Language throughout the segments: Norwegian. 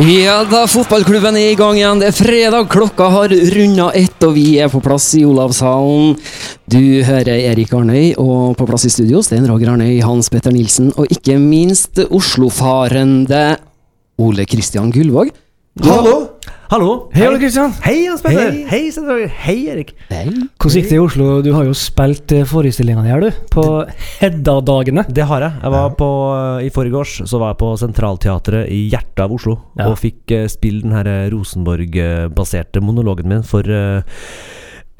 Ja da, fotballklubben er i gang igjen. Det er fredag, klokka har runda ett, og vi er på plass i Olavshallen. Du hører Erik Arnøy, og på plass i studio Sten Roger Arnøy, Hans Petter Nilsen, og ikke minst Oslo-farende Ole Kristian Gullvåg. Hallo! Hallo. Hei, Ole Kristian. Hei, Hans Petter. Hei. Hei. Hei, Erik. Hei. Hvordan gikk det i Oslo? Du har jo spilt eh, forestillinga di her, du. På Hedda-dagene. Det har jeg. Jeg var på, eh, I forgårs så var jeg på Sentralteatret i hjertet av Oslo. Ja. Og fikk eh, spille den her Rosenborg-baserte monologen min for eh,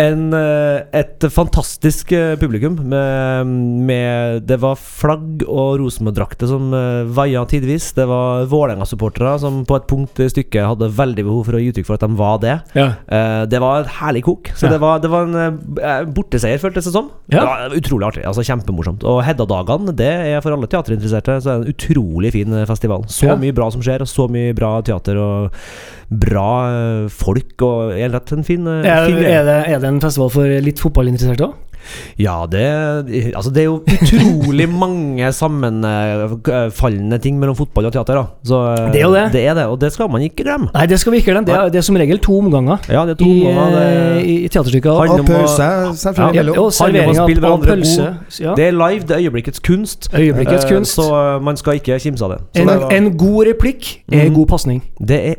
en, eh, et fantastisk eh, publikum. Med, med Det var flagg og Rosenborg-drakter som uh, vaia tidvis. Det var Vålerenga-supportere som på et punkt i stykket hadde veldig behov for å gi uttrykk for at de var det. Ja. Uh, det var et herlig kok. Så Ja. det, var, det var en eh, borteseier, føltes det som. Ja. Det var utrolig artig. altså Kjempemorsomt. Og Hedda-dagene det er for alle teaterinteresserte Så er det en utrolig fin eh, festival. Så mye bra som skjer, og så mye bra teater og bra eh, folk. Og hele en fin, eh, Er, er, det, er det en festival for litt fotballinteresserte òg? Ja, det Altså, det er jo utrolig mange sammenfallende ting mellom fotball og teater, da. Så Det er jo det. Det er det, og det skal man ikke glemme. Nei, det skal vi ikke glemme. Det, er- det er som regel to omganger Ja, det er to i, eh, i, i teaterstykket. Og, Og selvfølgelig. ja, og servering av, av pølse. Ja. det er live, det er øyeblikkets kunst. Øyeblikkets Eh, kunst. Så eh, man skal ikke kimse av det. Så En, det, var- en god replikk er mm. god pasning. det er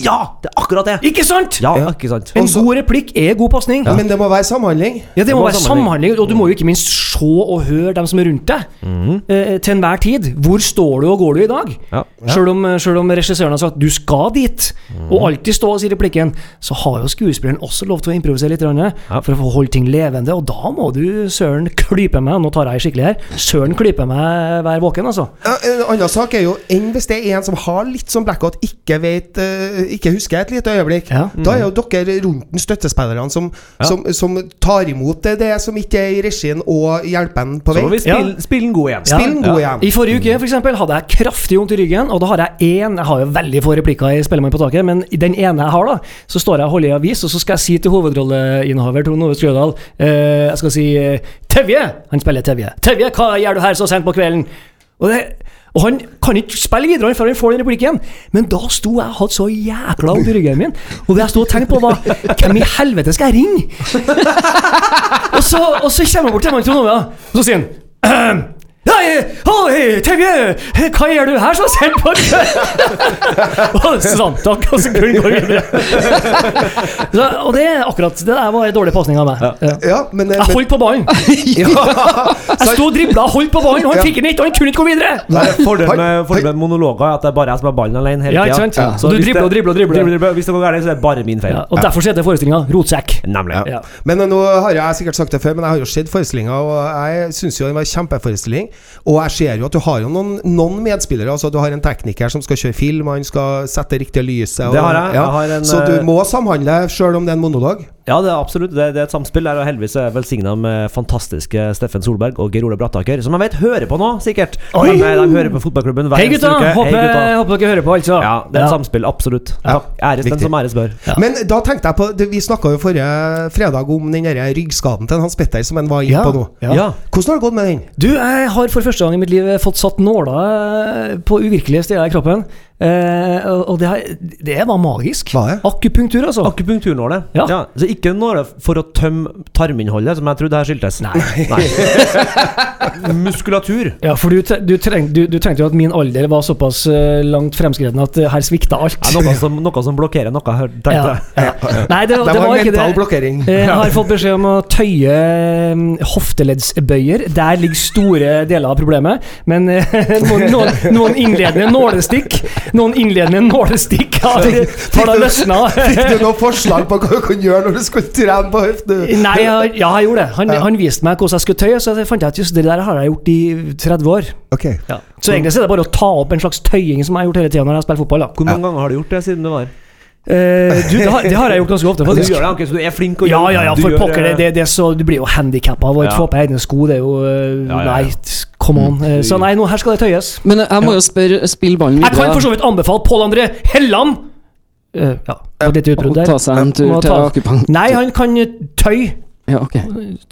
Ja! Det er akkurat det! Ikke sant?! Ja, Ja. ikke sant. En Også- god replikk er god pasning. Men det må være samhandling. Ja, det må må være samhandling, og du må jo ikke minst se og høre dem som er rundt deg. Mhm. eh, til enhver tid. Hvor står du og går du i dag? Ja. Selv, om, selv om regissøren har sagt du skal dit, Mhm. og alltid stå og si replikken, så har jo skuespilleren også lov til å improvisere litt, grann, Ja. for å få holde ting levende. Og da må du søren klype meg, nå tar jeg i skikkelig her, søren klype meg være våken, altså. Ja, En annen sak er jo enn hvis det er en som har litt sånn blackout, ikke vet Ikke husker et lite øyeblikk. Ja. Da er jo dere rundt den støttespillerne som, Ja. som, som tar imot det, det som ikke er i regien, og hjelper en på vei. Så må vi spille, spille den god igjen. Ja. Den god igjen. I forrige uke for eksempel, hadde jeg kraftig vondt i ryggen, og da har jeg én Jeg har jo veldig få replikker i Spellemann på taket, men i den ene jeg har, da, så står jeg og holder i avis, og så skal jeg si til hovedrolleinnehaver Trond Ove Skrødal eh, Jeg skal si eh, Tevje! Han spiller Tevje. Tevje, hva gjør du her så sent på kvelden? Og, det, og han kan ikke spille videre før han får den replikken. Men da sto jeg og hadde så jækla vondt i ryggen min. Og det jeg sto og tenkte på, var Hvem i helvete skal jeg ringe? og, så, og så kommer jeg bort til meg, Trond Ove, og så sier han «Ahem, Hei, hei, Tevje! Hva gjør du her så sent på kvelden? Og takk, og så kunne vi gå videre. Så, og det er akkurat Det der var en dårlig pasning av meg. Ja. Ja, men, eh, Jeg holdt på ballen. Jeg sto og dribla, holdt på ballen, og han fikk den ikke, og han kunne ikke gå videre! Nei, Fordelen med, fordelen med monologer er at det er bare jeg som har ballen alene hele Ja, tida. Ja. Så du dribler og dribler og dribler. dribler, dribler. Hvis det går galt, så er det bare min feil. Ja, og derfor heter forestillinga Rotsekk. Nemlig. Ja. Ja. Men eh, nå har jeg, jeg sikkert sagt det før, men jeg har jo sett forestillinga, og jeg syns jo den var en kjempeforestilling. Og jeg ser jo at du har jo noen, noen medspillere. Altså Du har en tekniker som skal kjøre film, han skal sette riktige lyset. Og, Det har jeg. Jeg har en, så du eh, må samhandle sjøl om det er en monolog. Ja, det er absolutt. Det, det er et samspill der, og heldigvis er jeg velsigna med fantastiske Steffen Solberg og Geir Ole Brattaker, som jeg vet hører på nå, sikkert. Oi! De, de hører på fotballklubben hver Hei, gutta! uke. Håper, Hei, gutta. håper dere hører på, altså. Ja, det er et samspill. Absolutt. Ja. Æres den som æres bør. Ja. Men da tenkte jeg på det, Vi snakka jo forrige fredag om den ryggskaden til Hans Petter som han var inne Ja, på nå. ja. Ja. Hvordan har det gått med den? Du, jeg har for første gang i mitt liv fått satt nåler på uvirkelige steder i kroppen. Eh, og det, har- det var magisk. Hva er? Akupunktur, altså. Akupunkturnåle. Ja. Så ikke nåle for å tømme tarminnholdet, som jeg trodde her skyldtes. Nei. Muskulatur. Ja, for du, du, treng, du, du tenkte jo at min alder var såpass eh, langt fremskreden at eh, her svikta alt. Ja, noe, som, noe som blokkerer noe, tenkte jeg. ja. Nei, det, De det har var ikke mental det. blokkering. Eh, Jeg har fått beskjed om å tøye eh, hofteleddsbøyer. Der ligger store deler av problemet. Men noen, noen, noen innledende nålestikk Noen innledende nålestikk har, har da løsna. Fikk du noen forslag på hva du kunne gjøre når du skulle trene på hofte? Nei, jeg, ja, jeg gjorde det. Han, Ja. han viste meg hvordan jeg skulle tøye, så jeg fant jeg at just det der har jeg gjort i 30 år. Ok Så egentlig så er det bare å ta opp en slags tøying som jeg har gjort hele tida når jeg spiller fotball. Da. Hvor mange ganger har du gjort det siden du var Eh, du, det, har, det har jeg gjort ganske ofte, Du gjør det, ok, så du er flink og Ja, ja, ja, du for gjør, pokker. Det, eh, det, det så, du blir jo handikappa av å ikke få på egne sko. Det er jo uh, Ja, ja, ja. Nei, come on. Uh, Så nei, nå her skal det tøyes. Men jeg må jo spørre, spille ballen Jeg kan for så vidt anbefale Pål André Helland Uh, Ja, det var et lite utbrudd Og ta seg en tur til Akupang. akupunkt. Nei, han kan tøy. Ja, ok.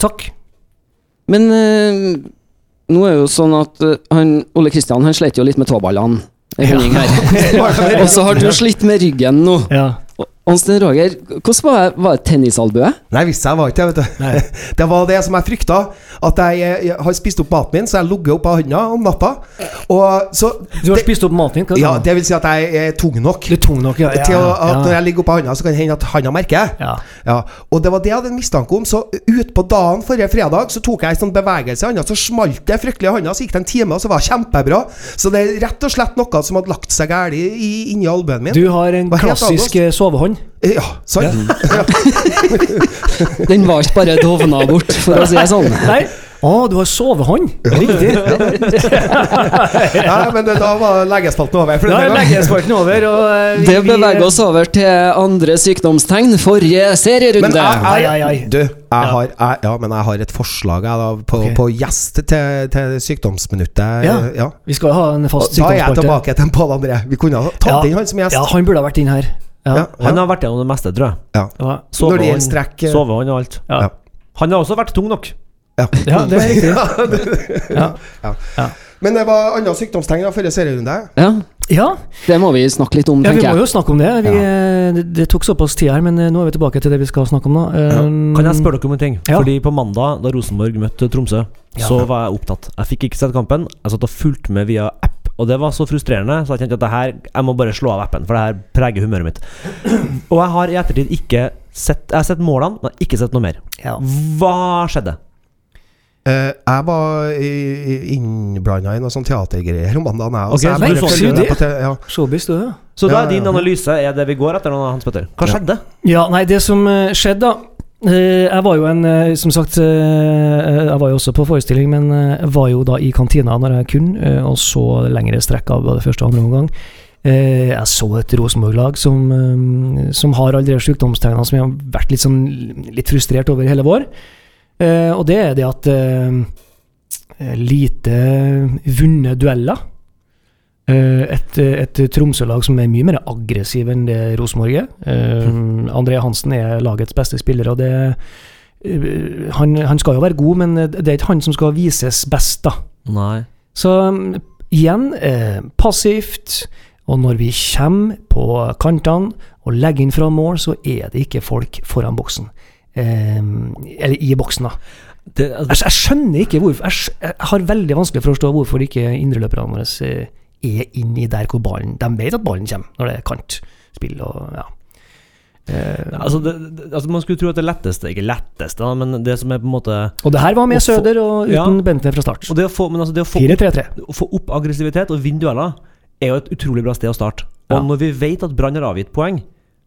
Takk. Men nå er det jo sånn at han, Ole Kristian han slet jo litt med tåballene en vending her. Og så har du slitt med ryggen nå. Ja. Og Sten Roger, hvordan var? Var tennisalbuet? Nei, visste jeg var ikke det, vet du. Det var det som jeg frykta. At jeg, jeg har spist opp maten min, så jeg ligger opp av hånda om natta. Og så Du har det, spist opp maten din? Ja, det vil si at jeg er tung nok. Du er tung nok, ja. ja, Til å, at når jeg ligger opp av hånda, så kan det hende at handa merker. ja. Ja, og det var det jeg hadde en mistanke om. Så utpå dagen forrige fredag Så tok jeg en sånn bevegelse i handa, så smalt det fryktelig i handa. Så gikk det en time, og så var det kjempebra. Så det er rett og slett noe som hadde lagt seg galt inni albuen min. Du har en klassisk eh, sovehånd. Ja, sant? Den var ikke bare dovna bort, for å si det sånn. Nei. Å, du har sovehånd! Riktig. Ja, men da var legespalten over. Da er leggespalten legespalten over, og eh, Det beveger oss over til andre sykdomstegn. Forrige Men serierunde. jeg, Ai, ai, jeg, ai. du, jeg har, jeg, ja, men jeg har et forslag jeg, da, på, okay. på gjest til, til sykdomsminuttet. Ja. Ja. Vi skal ha en fast fast Da er jeg tilbake til Pål André. Vi kunne ha tatt Ja. inn han som gjest. Ja, han burde ha vært inn her. Ja. Han har vært gjennom det meste, tror jeg. Ja. Når det gjelder strekk eh, sovehånd og alt. Ja. Ja. Han har også vært tung nok. ja. ja, det er riktig. Ja. Ja. Men det var andre sykdomstegn før serierunde. Ja, ja. det må vi snakke litt om, Ja, vi må jo snakke om det. Vi, eh, det. Det tok såpass tid her, men eh, nå er vi tilbake til det vi skal snakke om nå. Um, Kan jeg spørre dere om en ting? Ja. Fordi på mandag, da Rosenborg møtte Tromsø, Ja. så var jeg opptatt. Jeg fikk ikke sett kampen. Jeg satt og fulgte med via app, og det var så frustrerende, så jeg kjente at det her Jeg må bare slå av appen, for det her preger humøret mitt. Og jeg har i ettertid ikke sett Jeg har sett målene, men ikke sett noe mer. Ja. Hva skjedde? Eh, jeg var innblanda i noe sånn teatergreier om mandagen, jeg. Ok, så jeg så du så det? te- ja. Showbiz, du, ja. Så da Ja, er din analyse er det vi går etter, Hans Petter. Hva skjedde? Ja, nei, det som eh, skjedde da Jeg var jo en eh, Som sagt, eh, jeg var jo også på forestilling, men eh, jeg var jo da i kantina når jeg kunne, eh, og så lengre strekk av både første og andre omgang. Eh, Jeg så et Rosenborg-lag som, eh, som har alle de sykdomstegnene som jeg har vært litt, sånn, litt frustrert over hele vår. Eh, Og det er det at eh, lite vunne dueller. Eh, Et, et Tromsø-lag som er mye mer aggressiv enn det Rosenborg er. Eh, André Hansen er lagets beste spiller, og det eh, han, han skal jo være god, men det er ikke han som skal vises best, da. Nei. Så mm, igjen, passivt. Og når vi kommer på kantene og legger inn fra mål, så er det ikke folk foran boksen. Eh, eller i boksen, da. Det, Jeg, altså, jeg skjønner ikke hvorfor Jeg, jeg har veldig vanskelig for å forstå hvorfor ikke indreløperne våre er inni der hvor ballen De vet at ballen kommer når det er kantspill og ja. Eh, altså, det, det, altså, man skulle tro at det letteste Ikke letteste, da, men det som er på en måte og det her var med Søder og Ja. uten Bentner fra start. Og det å få, men altså, det å få 4-3-3. Å få opp aggressivitet og vinne dueller er jo et utrolig bra sted å starte. Og Ja. når vi vet at Brann har avgitt poeng,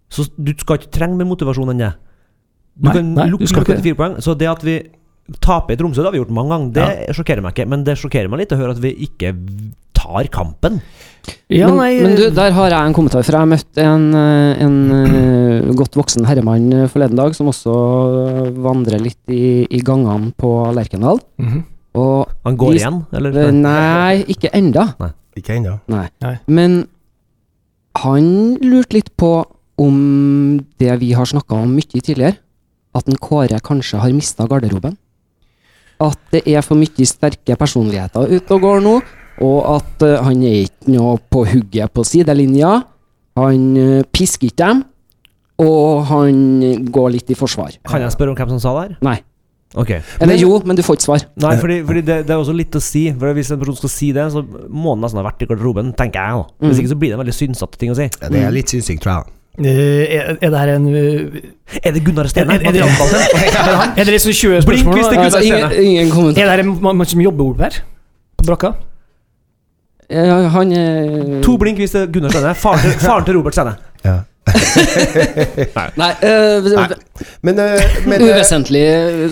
så du skal ikke trenge mer motivasjon enn det. Du Nei, kan nei, lukke du lukke fire poeng. Så det at vi taper i Tromsø, det har vi gjort mange ganger. Det sjokkerer meg ikke. Men det sjokkerer meg litt å høre at vi ikke tar kampen. Ja, men, nei, men du, der har jeg en kommentar, for jeg møtte en, eh, en eh, godt voksen herremann eh, forleden dag som også vandrer litt i, i gangene på Lerkendal. mhm. Og Han går de, igjen, eller? eh, Nei, ikke enda. Ikke ennå. Nei. Nei. Men han lurte litt på om det vi har snakka om mye tidligere, at en Kåre kanskje har mista garderoben. At det er for mye sterke personligheter ute og går nå, og at uh, han er ikke noe på hugget på sidelinja. Han uh, pisker ikke dem, og han går litt i forsvar. Kan jeg spørre om hvem som sa det her? Nei. Okay. Eller jo, men du får ikke svar. Nei, fordi, fordi det, det er også litt å si. For Hvis en person skal si det, så må han nesten ha vært i garderoben, tenker jeg. da Hvis Mm. ikke så blir det en veldig synsete ting å si. Ja, det er litt synsing, tror jeg. Uh, er, er det her en uh, Er det Gunnar Stene? Er- er- er det- Er det liksom 20 Blink spørsmål? hvis det da? ikke- Altså, ingen, ingen kommentar. Er det her en man man som jobber oppe her? På brakka? Ja, han er To blink hvis det er Gunnar Stene. Faren til, faren til Robert Stene. Ja. Nei, Uh, Nei. Men, eh, men Uvesentlig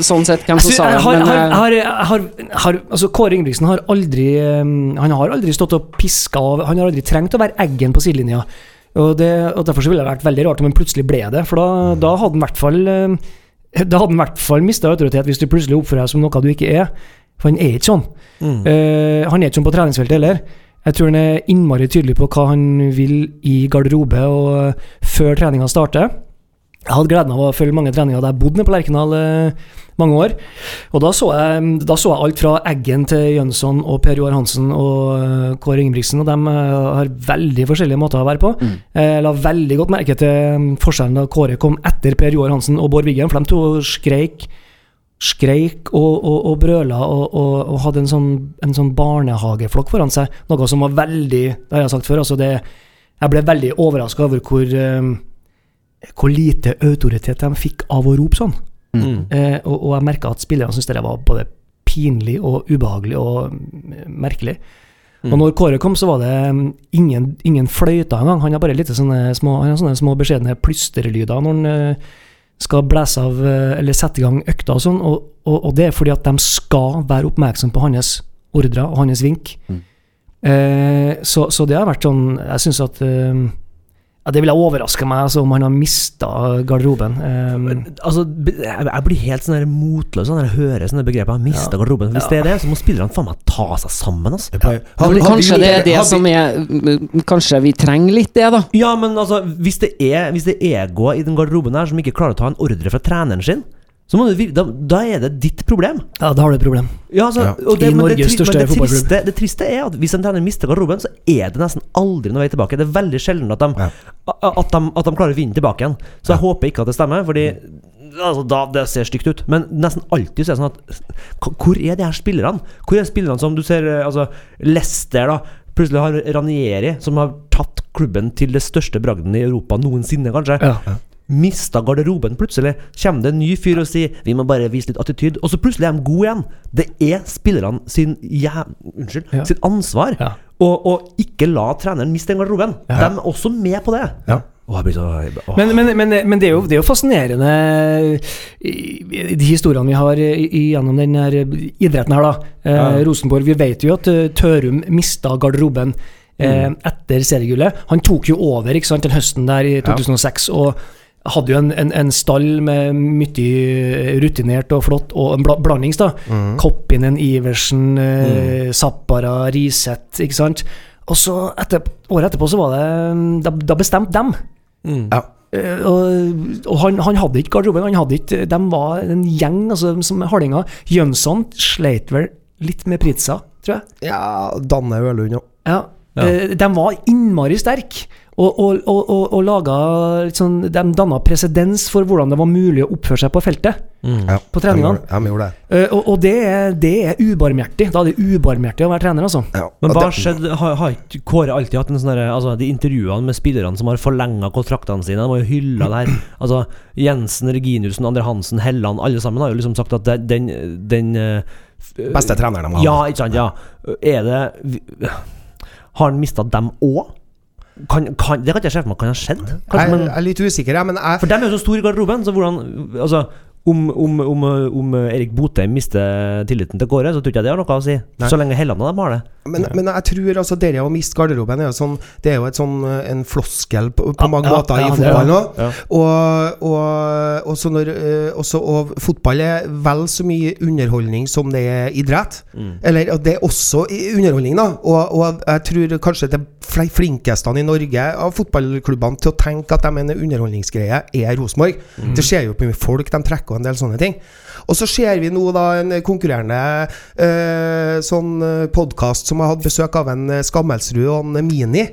sånn sett hvem som Altså, sa det, har, men har, har, har, har, altså Kåre Ingebrigtsen har aldri Han har aldri stått og piska av Han har aldri trengt å være eggen på sidelinja. Og, det, og Derfor så ville det vært veldig rart om han plutselig ble det. For da, da hadde han i hvert fall Da hadde han i hvert fall mista autoritet hvis du plutselig oppfører deg som noe du ikke er. For han er ikke sånn. Mm. Uh, han er ikke sånn på treningsfeltet heller. Jeg tror han er innmari tydelig på hva han vil i garderobe og eh, før treninga starter. Jeg hadde gleden av å følge mange treninger da jeg bodde på Lerkendal eh, mange år. Og da så, jeg, da så jeg alt fra Eggen til Jønsson og Per Joar Hansen og eh, Kåre Ingebrigtsen, og de har veldig forskjellige måter å være på. Mm. Jeg la veldig godt merke til forskjellen da Kåre kom etter Per Joar Hansen og Bård Wiggen, for de to skreik skreik og, og, og brøla og, og, og hadde en sånn, en sånn barnehageflokk foran seg. Noe som var veldig Det har jeg sagt før. Altså det, jeg ble veldig overraska over hvor, eh, hvor lite autoritet de fikk av å rope sånn. Mm. Eh, og, og jeg merka at spillerne syntes det var både pinlig og ubehagelig og mm, merkelig. Og når Kåre kom, så var det mm, ingen, ingen fløyter engang. Han har bare litt sånne små, han har sånne små beskjedne plystrelyder når han eh, skal blæse av eh, eller sette i gang økta og sånn. Og, og, og det er fordi at de skal være oppmerksom på hans ordrer og hans vink. Mm. Eh, så, så det har vært sånn Jeg syns at eh, ja, Det ville overraske meg altså, om han har mista garderoben. Um, Altså, jeg, blir helt sånn motløs når jeg hører sånne begreper. Han Mista Ja. garderoben. Hvis Ja. det er det, så må spillerne faen meg ta seg sammen. Altså. Hadde- har, hadde kanskje vi det er det som er Kanskje vi trenger litt det, da. Ja, men altså, hvis det er Hvis det er egoer i den garderoben her som ikke klarer å ta en ordre fra treneren sin, så må du, da, da er det ditt problem. ja, da har du et problem. Ja, altså, Ja. og det, I Norges største fotballklubb. det triste er at hvis en trener mister garderoben, så er det nesten aldri noe vei tilbake. Det er veldig sjelden at de, Ja. at de, at de klarer å vinne tilbake igjen. Så jeg håper ikke at det stemmer, Fordi altså, da, det ser stygt ut. Men nesten alltid så er det sånn at Hvor er de her spillerne? Hvor er spillerne som du ser eh, altså, Lester, da. Plutselig har Ranieri, som har tatt klubben til det største bragden i Europa noensinne, kanskje. Ja. Mista garderoben plutselig. Kommer det en ny fyr og sier 'vi må bare vise litt attityd', og så plutselig er de gode igjen. Det er spillerne sin ja, Unnskyld. Ja. Sitt ansvar Ja. å å ikke la treneren miste den garderoben. De er også med på det. Ja. Men, men, men, men det, er jo, det er jo fascinerende de historiene vi har gjennom denne idretten her, da. Eh, Ja. Rosenborg, vi vet jo at eh, Tørum mista garderoben eh, etter seriegullet. Han tok jo over ikke sant, den høsten der i 2006 og hadde jo en, en, en stall med mye rutinert og flott, og en bla, blandings, da. Koppinen, Iversen, mm. Zappara, Riseth, ikke sant. Og så, etter, året etterpå, så var det Da, da bestemte dem. Mm. Ja. Eh, og, og han, han hadde ikke garderoben. Han hadde ikke, de var en gjeng altså, som hardinger. Jønsson sleit vel litt med Pritza, tror jeg. Ja, Danne Ølund òg. Ja. Ja. Eh, de var innmari sterke. Og, og, og, og, og laga litt sånn, De danna presedens for hvordan det var mulig å oppføre seg på feltet. Mm. Ja, På treningene. De gjorde det. Eh, og og det, er- det er ubarmhjertig. Da er det ubarmhjertig å være trener, altså. Ja. Men hva skjedde? Har, har ikke Kåre alltid hatt en sånn Altså, de intervjuene med spillerne som har forlenga kontraktene sine, de har jo hylla det her. Altså, Jensen, Reginiussen, Andre Hansen, Helland, alle sammen har jo liksom sagt at det- den, den eh, Beste treneren de har. Ja, ikke sant. Ja. Er det vi- Har han mista dem òg? Kan, kan, det kan ikke jeg se for meg kan ha skjedd. Kanskje, jeg jeg, er litt usikker, jeg, men jeg for dem er jo så store i garderoben, så hvordan Altså, om, om, om, om Erik Botheim mister tilliten til Kåre, så tror ikke jeg det har noe å si. Nei. Så lenge Helland og dem har det. Men, men jeg tror altså det å miste garderoben er jo sånn Det er jo et sånn eh, en floskel på, på Ja, mange ja, måter ja, i fotballen òg. Og, og, og, så når, eh, også, og fotball er vel så mye underholdning som det er idrett. Mm. Eller det er også underholdning, da. Og, og jeg tror kanskje de flinkeste i Norge av fotballklubbene til å tenke at de er en underholdningsgreie, er Rosenborg. Mm. Det ser jo på mye folk de trekker og en del sånne ting. Og så ser vi nå da en konkurrerende eh, sånn podkast som har hatt besøk av en eh, Skammelsrud og en Mini.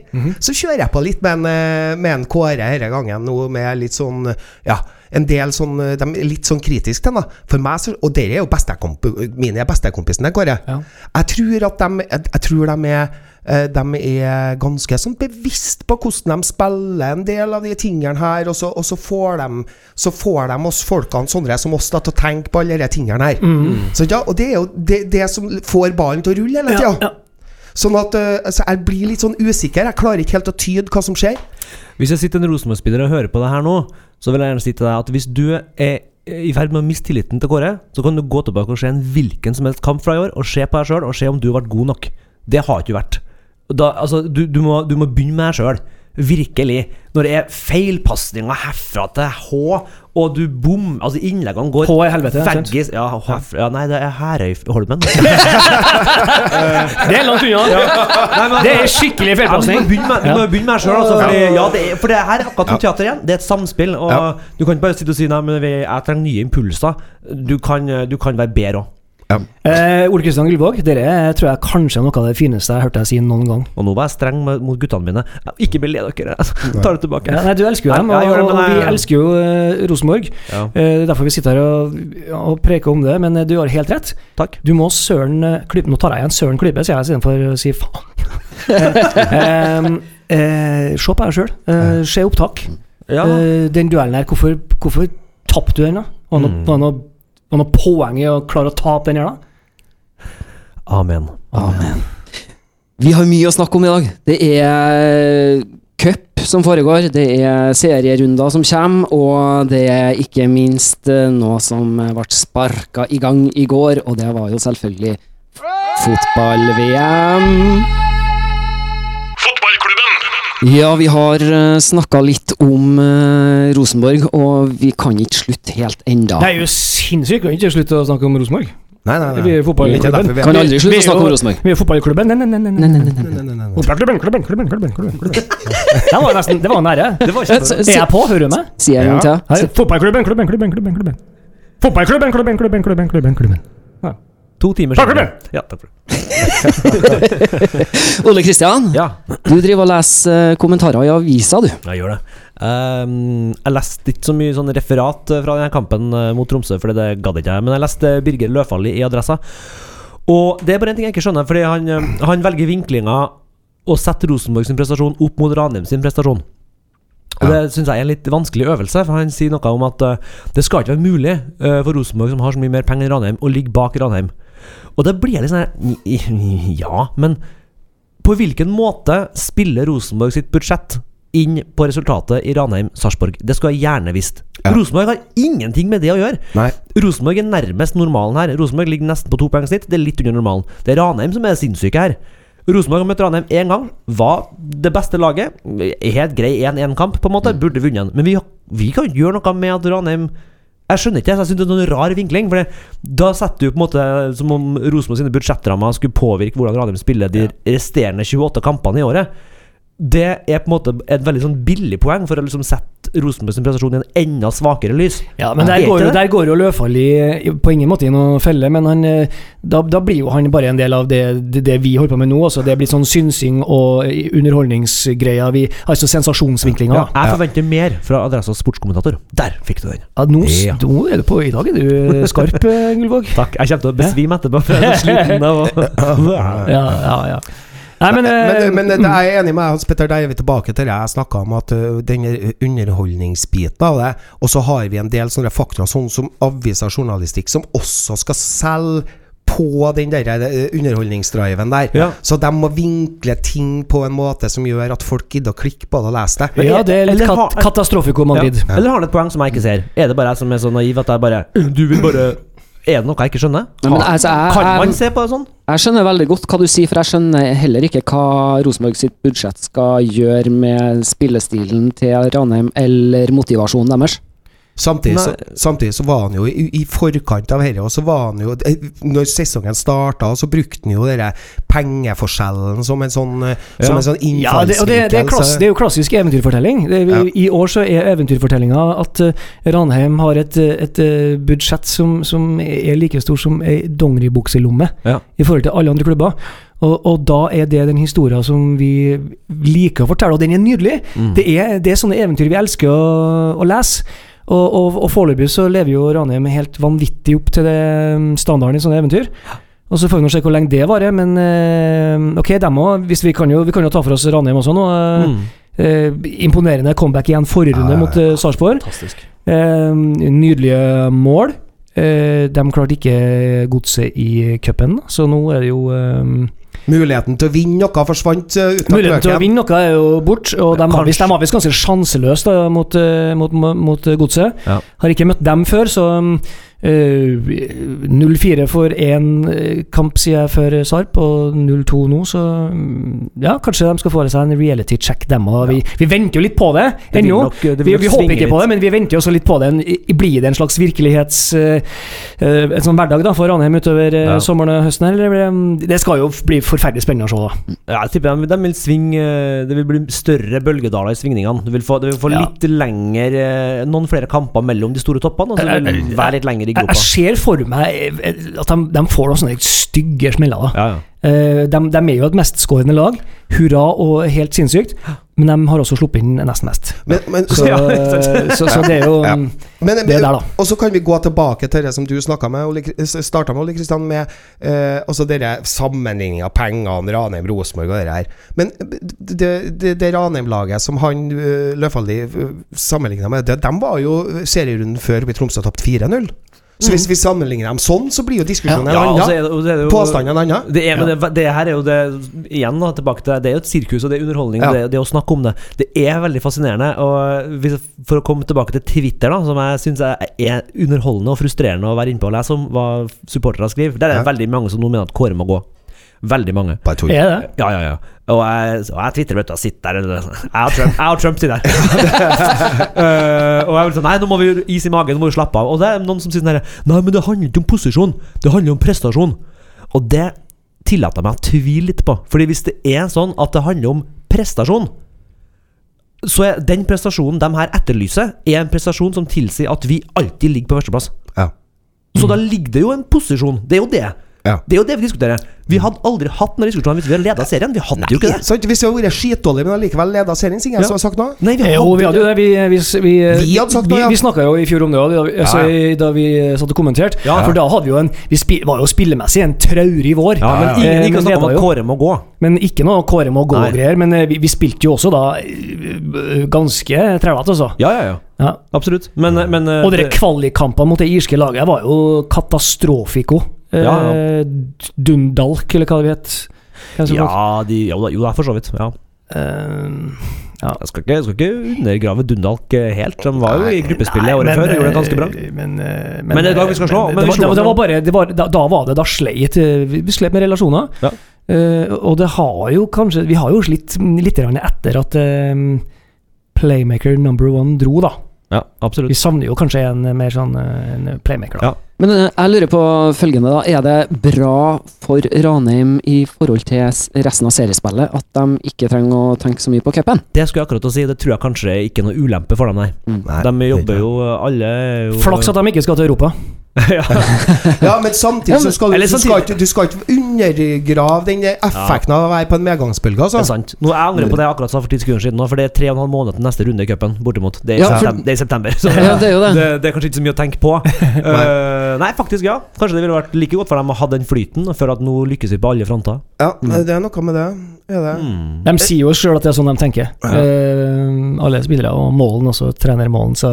Så kjører jeg på litt med en, eh, med en Kåre denne gangen, nå med litt sånn Ja. En del sånn De er litt sånn kritiske til den. For meg så Og dere er jo bestekomp Mini er Kåre. Ja. Jeg tror at de Jeg, jeg tror de er eh, de er ganske sånn bevisst på hvordan de spiller en del av de tingene her, og så, og så, får, de, så får de oss folkene sånne som oss da til å tenke på alle de tingene her. Så, ja, og det er jo det, det som får ballen til å rulle hele Ja, tida. Sånn at eh, altså, jeg blir litt sånn usikker. Jeg klarer ikke helt å tyde hva som skjer. Hvis jeg sitter en Rosenborg-spiller og hører på det her nå, så vil jeg gjerne si til deg at hvis du er i ferd med å miste tilliten til Kåre, så kan du gå tilbake og se en hvilken som helst kamp fra i år, og se på deg sjøl, og se om du har vært god nok. Det har ikke vært. Da, altså, du, du, må, du må begynne med deg sjøl. Virkelig. Når det er feilpasninger herfra til H, og du bom Altså, innleggene går H i helvete, veggis Ja, herfra, ja, nei, det er Herøyholmen. Det er langt unna! Det er skikkelig Ja, feilpasning. du må begynne med, du må deg sjøl. Altså, fordi, ja, det er- for det her er akkurat som teater igjen. Det er et samspill. Og Ja. Du kan ikke bare sitte og si Nei, men vi- jeg trenger nye impulser. Du kan, du kan være bedre òg. Eh, Ole Kristian Gullvåg, dere tror jeg kanskje er noe av det fineste jeg har hørt deg si noen gang. Og nå var jeg streng med- mot guttene mine. Ikke bli lei dere. Jeg tar det tilbake. Ja, nei, du elsker jo dem, og, og, og vi elsker jo uh, Rosenborg. Ja. Eh, er derfor vi sitter her og, og preker om det, men eh, du har helt rett. Takk. Du må søren klype Nå tar jeg igjen søren klype, sier jeg istedenfor å si faen. eh, eh, se på deg sjøl. se opptak. Ja. Eh, den duellen her, hvorfor, hvorfor tapte du den, da? Var det noe, Mm. Var noe, poeng i å klare å tape den her, da? Amen. Amen. Vi har mye å snakke om i dag. Det er cup som foregår, det er serierunder som kommer, og det er ikke minst eh, noe som ble sparka i gang i går, og det var jo selvfølgelig fotball-VM. Ja, vi har snakka litt om eh, Rosenborg, og vi kan ikke slutte helt enda. Det er jo sinnssykt å ikke slutte å snakke om Rosenborg. Nei, nei, nei. Vi er fotballklubben. vi Kan aldri slutte å snakke om Rosenborg. Vi er fotballklubben. Nei, nei, nei, nei. Fotballklubben, klubben, klubben, klubben, klubben. Det var nesten Det var nære. Det var Eh, s- Er jeg på? Hører du meg? Si en gang til. Fotballklubben, klubben, klubben, klubben, klubben. Fotballklubben, klubben, klubben, klubben, klubben, klubben. To timer Takk for det. Ja, takk for det. Ole Kristian, Ja, du driver og leser eh, kommentarer i avisa, du. jeg gjør det. Um, jeg leste ikke så mye sånn referat eh, fra denne kampen eh, mot Tromsø, for det gadd ikke jeg. Men jeg leste Birger Løfaldli i Adressa. Og det er bare en ting jeg ikke skjønner, fordi han, han velger vinklinga og setter Rosenborg sin prestasjon opp mot Ranheim sin prestasjon. Og Det syns jeg er en litt vanskelig øvelse, for han sier noe om at uh, det skal ikke være mulig uh, for Rosenborg, som har så mye mer penger enn Ranheim, å ligge bak Ranheim. Og da blir litt sånn her Ja, men på hvilken måte spiller Rosenborg sitt budsjett inn på resultatet i Ranheim-Sarpsborg? Det skulle jeg gjerne visst. Ja. Rosenborg har ingenting med det å gjøre. Nei. Rosenborg er nærmest normalen her. Rosenborg ligger nesten på to poeng snitt. Det er litt under normalen. Det er Ranheim som er sinnssyke her. Rosenborg har møtt Ranheim én gang. Var det beste laget. Helt grei 1-1-kamp, på en måte. Burde vunnet den. Men vi, vi kan ikke gjøre noe med at Ranheim jeg skjønner ikke, jeg synes det er en rar vinkling. For det, Da setter du på en måte som om Rosenborg sine budsjettrammer skulle påvirke hvordan Radium spiller de resterende 28 kampene i året. Det er på en måte et veldig sånn billig poeng for å liksom sette Rosenborgs prestasjon i en enda svakere lys. Ja, men der Er går, jo, det? der går jo Løfald i, i- på ingen måte i noen felle, men han, eh, da, da blir jo han bare en del av det, det, det vi holder på med nå. Altså. Det blir sånn synsing og underholdningsgreier. Vi, altså sensasjonsvinklinger. Ja, Ja. jeg forventer mer fra Adressas sportskommentator. Der fikk du den. nå, Ja. nå er du på I dag er du skarp, eh, Gullvåg. Takk. Jeg kommer til å besvime etterpå. For jeg er så sliten av Ja, ja, ja. Nei, men, eh, Men, men jeg er enig med Hans Petter, der er vi tilbake til det jeg snakka om, at denne underholdningsbiten av det. Og så har vi en del sånne faktorer, sånn som aviser journalistikk, som også skal selge på den der eh, underholdningsdriven der. Ja. Så de må vinkle ting på en måte som gjør at folk gidder å klikke på det og lese det. ja, det er litt Eller kat har- Katastrofiko Madrid. Ja. Eller har han et poeng som jeg ikke ser? Er det bare jeg som er så naiv at jeg bare Du vil bare Er det noe jeg ikke skjønner? Ja, men altså, jeg- kan jeg- man se på det sånn? Jeg skjønner veldig godt hva du sier, for jeg skjønner heller ikke hva Rosenborg sitt budsjett skal gjøre med spillestilen til Ranheim, eller motivasjonen deres. Samtidig så, samtidig så var han jo i, i forkant av dette, og så var han jo eh, Når sesongen starta, så brukte han jo den pengeforskjellen som en sånn, eh, som Ja. en sånn Ja, det, det, det, er klass, det er jo klassisk eventyrfortelling. Det, Ja. I år så er eventyrfortellinga at eh, Ranheim har et, et budsjett som, som er like stor som ei dongeribukselomme Ja. i forhold til alle andre klubber. Og, og da er det den historien som vi liker å fortelle, og den er nydelig. Mm. Det, er, det er sånne eventyr vi elsker å, å lese. Og, og, og foreløpig så lever jo Ranheim helt vanvittig opp til det mm, standarden i sånne eventyr. Og så får vi nå se hvor lenge det varer, men eh, ok, dem òg. Vi, kan jo- vi kan jo ta for oss Ranheim også nå. Mm. eh, imponerende comeback igjen forrige runde Ja, ja, mot uh, Sarpsborg. Eh, nydelige mål. Eh, de klarte ikke godset i cupen, så nå er det jo eh, Muligheten til å vinne noe forsvant uh, uten Muligheten til å vinne noe er jo bort, og de har visst, ganske sjanseløse mot, eh, mot, mot, mot godset. Ja. Har ikke møtt dem før, så um, Eh, 0-4 for én eh, kamp, sier jeg før Sarp, og 0-2 nå, så mm, ja, kanskje de skal få seg en reality check, dem òg. Vi, vi venter jo litt på det ennå. Vi, vi håper ikke på det, men vi venter jo også litt på det. Blir det en slags virkelighets... eh, eh, en sånn hverdag da for Ranheim utover eh, Ja. sommeren og høsten? Eller, det- det skal jo bli forferdelig spennende å se, da. Ja, jeg tipper de, de vil svinge eh, Det vil bli større bølgedaler i svingningene. Du vil få, du vil få Ja. litt lenger eh, Noen flere kamper mellom de store toppene, og så vil det være litt lenger i gropa. jeg ser for meg eh, at de, de får noen sånne stygge smeller. da. Ja, ja. Eh, de, de er jo et mestskårende lag. Hurra og helt sinnssykt. Men de har også sluppet inn nesten mest. Men, men, Så, så, Ja, så, så det er jo Ja. men, det er der, da. Og så kan vi gå tilbake til det som du snakka med, starta med, Ole Kristian, med eh, altså dere sammenligninga av pengene, Ranheim, Rosenborg og det her. Men det, det, det Ranheim-laget som han uh, Løfaldli sammenligna med, det, de var jo serierunden før vi Tromsø tapte 4-0. Så hvis vi sammenligner dem sånn, så blir jo diskusjonen Mm. Ja, en annen. Påstanden en annen. Det, er, men det, det her er jo det Igjen da, tilbake til det Det er jo et sirkus, og det er underholdning. Ja. Det, det å snakke om det Det er veldig fascinerende. Og hvis, For å komme tilbake til Twitter, da som jeg syns er underholdende og frustrerende å være inne på og lese om hva supportere skriver, der er det Ja. veldig mange som nå mener at Kåre må gå. Veldig mange. Bare tull. Er det? Ja, ja, ja. Og jeg, og jeg Twitter, vet du. Jeg sitter der Jeg og Trump, jeg og Trump sitter der. uh, og jeg vil sånn Nei, nå må vi is i magen, nå må vi slappe av. Og det er noen som sier sånn Nei, men det handler ikke om posisjon. Det handler om prestasjon. Og det tillater jeg meg å tvile litt på. Fordi hvis det er sånn at det handler om prestasjon, så er den prestasjonen de her etterlyser, er en prestasjon som tilsier at vi alltid ligger på førsteplass. Ja. Så da ligger det jo en posisjon. Det er jo det. Ja. Det er jo det vi diskuterer. Vi hadde aldri hatt noen diskusjonen hvis vi hadde leda serien. Vi hadde jo ikke det. Sant? Hvis vi hadde vært skitdårlige, men allikevel leda serien, Signe, Ja. som har sagt noe Nei, vi Jo, vi hadde jo det. Vi, vi, vi, Vi hadde sagt vi, noe, ja. vi snakka jo i fjor om det òg, da, altså, Ja, da vi satt og kommenterte. Ja. For da hadde vi jo en Vi spi, var jo spillemessig en traurig vår. Ja, men Eh, ingen gikk og snakka om at. Kåre må gå. Men ikke noe Kåre må gå og greier Men eh, vi, vi spilte jo også da eh, ganske trælete, altså. Ja, ja, ja. Ja. Absolutt. Men, men eh, Og dere kvalikkampene mot det irske laget var jo katastrofiko. Eh, Ja, Dundalk, eller hva det het. Det? Ja, de, jo, da, jo da, for så vidt. Ja. Eh, Jeg skal ikke, jeg skal ikke undergrave Dundalk eh, helt. Han var jo i gruppespillet Nei, året men, før gjorde det ganske bra. eh, Men, eh, Men det er lag vi skal slå, men men det, var, det, dem. var bare det var, da, da var det Da sleit eh, Vi slet med relasjoner. Ja. Uh, og det har jo kanskje Vi har jo slitt litt etter at uh, Playmaker number one dro, da. Ja, absolutt. Vi savner jo kanskje en eh, mer sånn eh, en playmaker, da. Ja. Men eh, jeg lurer på følgende, da. Er det bra for Ranheim i forhold til resten av seriespillet at de ikke trenger å tenke så mye på cupen? Det skulle jeg akkurat å si. Det tror jeg kanskje ikke er noe ulempe for dem, nei. Nei, De er jobber jo alle jo Flaks at de ikke skal til Europa. ja. Ja, men samtidig så skal du, du, skal ikke, du skal ikke undergrave den effekten av å være på en medgangsbølge, Det altså. er sant. Nå, jeg angrer på det jeg akkurat sa for ti sekunder siden, for det er tre og en halv måned til neste runde i cupen. Bortimot. Det er, Ja, for- det er i september. Så Ja, det er jo det. det, det er kanskje ikke så mye å tenke på. uh, nei, faktisk, ja. Kanskje det ville vært like godt for dem å ha den flyten, før at nå lykkes vi på alle fronter. Ja, det er noe med det. Er det. Mm. De sier jo sjøl at det er sånn de tenker. uh, alle spillere, og Målen også, trener Målen, så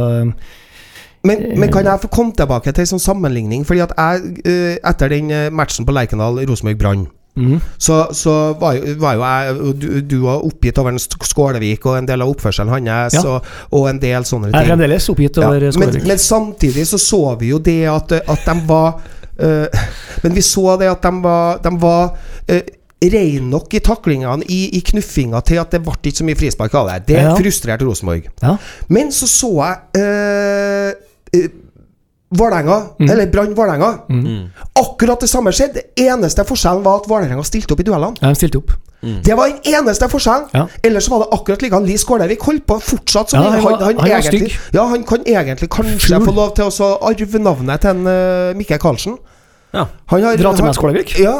Men, men kan jeg få komme tilbake til en sånn sammenligning? Fordi at jeg, eh, etter den eh, matchen på Lerkendal, Rosenborg Brann, mm. så, så var, jo, var jo jeg Du, du var oppgitt over en Skålevik og en del av oppførselen hans, Ja. og, og en del sånne Jeg er ting. fremdeles oppgitt Ja, over men, Skålevik. men samtidig så så vi jo det at, at de var uh, Men vi så det at de var, de var uh, rein nok i taklingene, i, i knuffinga, til at det ble ikke så mye frispark av det. Det Ja. frustrerte Rosenborg. Ja. Men så så jeg eh, eh, Vålerenga, Mm. eller Brann Vålerenga. Mm. Akkurat det samme skjedde. Det eneste forskjellen var at Vålerenga stilte opp i duellene. Ja, de stilte opp. Det var den eneste forskjellen. Ja. Ellers var det akkurat like. Han Lee Skålevik holdt på fortsatt som Ja, han han, han var egentlig. Ja, han kan egentlig kanskje Ful. få lov til å arve navnet til en uh, Mikke Karlsen. Ja. Han har- Dra til meg han- Skålevik. Ja.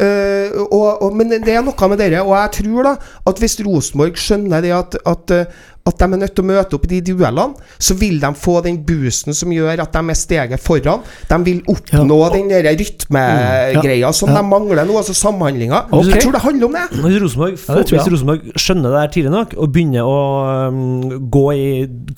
Uh, og, og, men det er noe med dere, og jeg tror da at hvis Rosenborg skjønner det at, at, eh, at de er nødt til å møte opp i de duellene, så vil de få den boosten som gjør at de er steget foran. De vil oppnå den der rytmegreia som Ja. de mangler nå, altså samhandlinga. Okay. Jeg tror det handler om det. Hvis Rosenborg, Ja, det hvis Rosenborg skjønner det her tidlig nok og begynner å um, gå i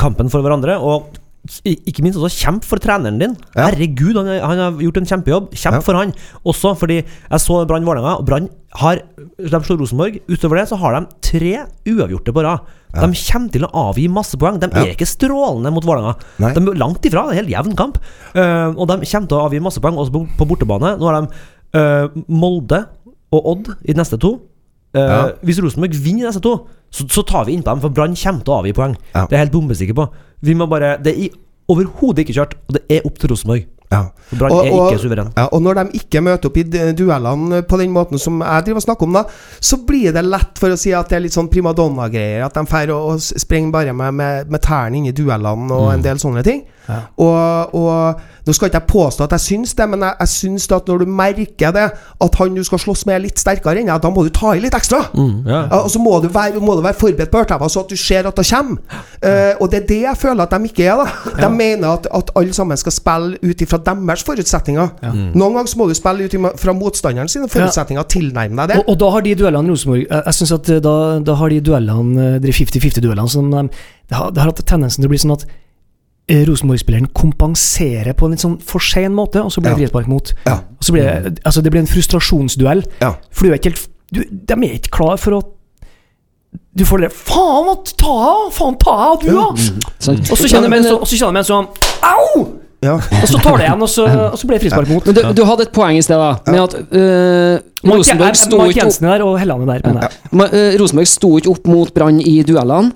kampen for hverandre og ikke minst også kjempe for treneren din. Ja. Herregud, han, han har gjort en kjempejobb. Kjemp Ja. for han. Også fordi jeg så Brann Vålerenga, og Brann har De slår Rosenborg. Utover det så har de tre uavgjorte på rad. De kommer til å avgi masse poeng. De Ja. er ikke strålende mot Vålerenga. De er langt ifra. Det er en helt jevn kamp. Uh, og de kommer til å avgi masse poeng også på, på bortebane. Nå har de uh, Molde og Odd i de neste to. Eh, Ja. Hvis Rosenborg vinner disse to, så, så tar vi innpå dem, for Brann kommer til å avgi poeng. Ja. Det er jeg helt bombesikker på. Vi må bare Det er overhodet ikke kjørt, og det er opp til Rosenborg. Ja. Brann er ikke suveren. Ja, og når de ikke møter opp i duellene på den måten som jeg driver og snakker om, da, så blir det lett for å si at det er litt sånn primadonna-greier. At de drar og, springer bare med, med, med tærne inn i duellene og en del sånne ting. Og, og nå skal ikke jeg påstå at jeg syns det, men jeg, jeg syns det at når du merker det, at han du skal slåss med er litt sterkere enn deg, da må du ta i litt ekstra. ja. Ja, og så må du være, må du være forberedt på ørtæva, så at du ser at det kommer. Uh, og det er det jeg føler at de ikke er. da De mener at, at alle sammen skal spille ut ifra deres forutsetninger. Noen ganger må du spille ut fra motstanderen sine forutsetninger tilnærme deg det. Og, og da har de duellene Rosenborg Jeg, jeg synes at eh, da, da har de duellene eh, De 50-50-duellene som de, det, har, det har hatt tendensen til å bli sånn at Rosenborg-spilleren kompenserer på en litt sånn for sen måte, og så blir det Ja. frispark mot. Ja. Og så blir det, altså det blir en frustrasjonsduell. Ja. For du er ikke helt du, De er ikke klar for å Du får det Faen, ta av! Faen, ta av, du, da! Sant? Og så kjenner de en sånn- og så kjenner de en sånn Au! Ja. Og så tar det igjen, og så, og så blir det frispark mot. Men du, du hadde et poeng i sted, da, med at uh, Rosenborg sto ikke opp, Jensen der, og Hellane er der. ja. øh, Rosenborg sto ikke opp mot Brann i duellene.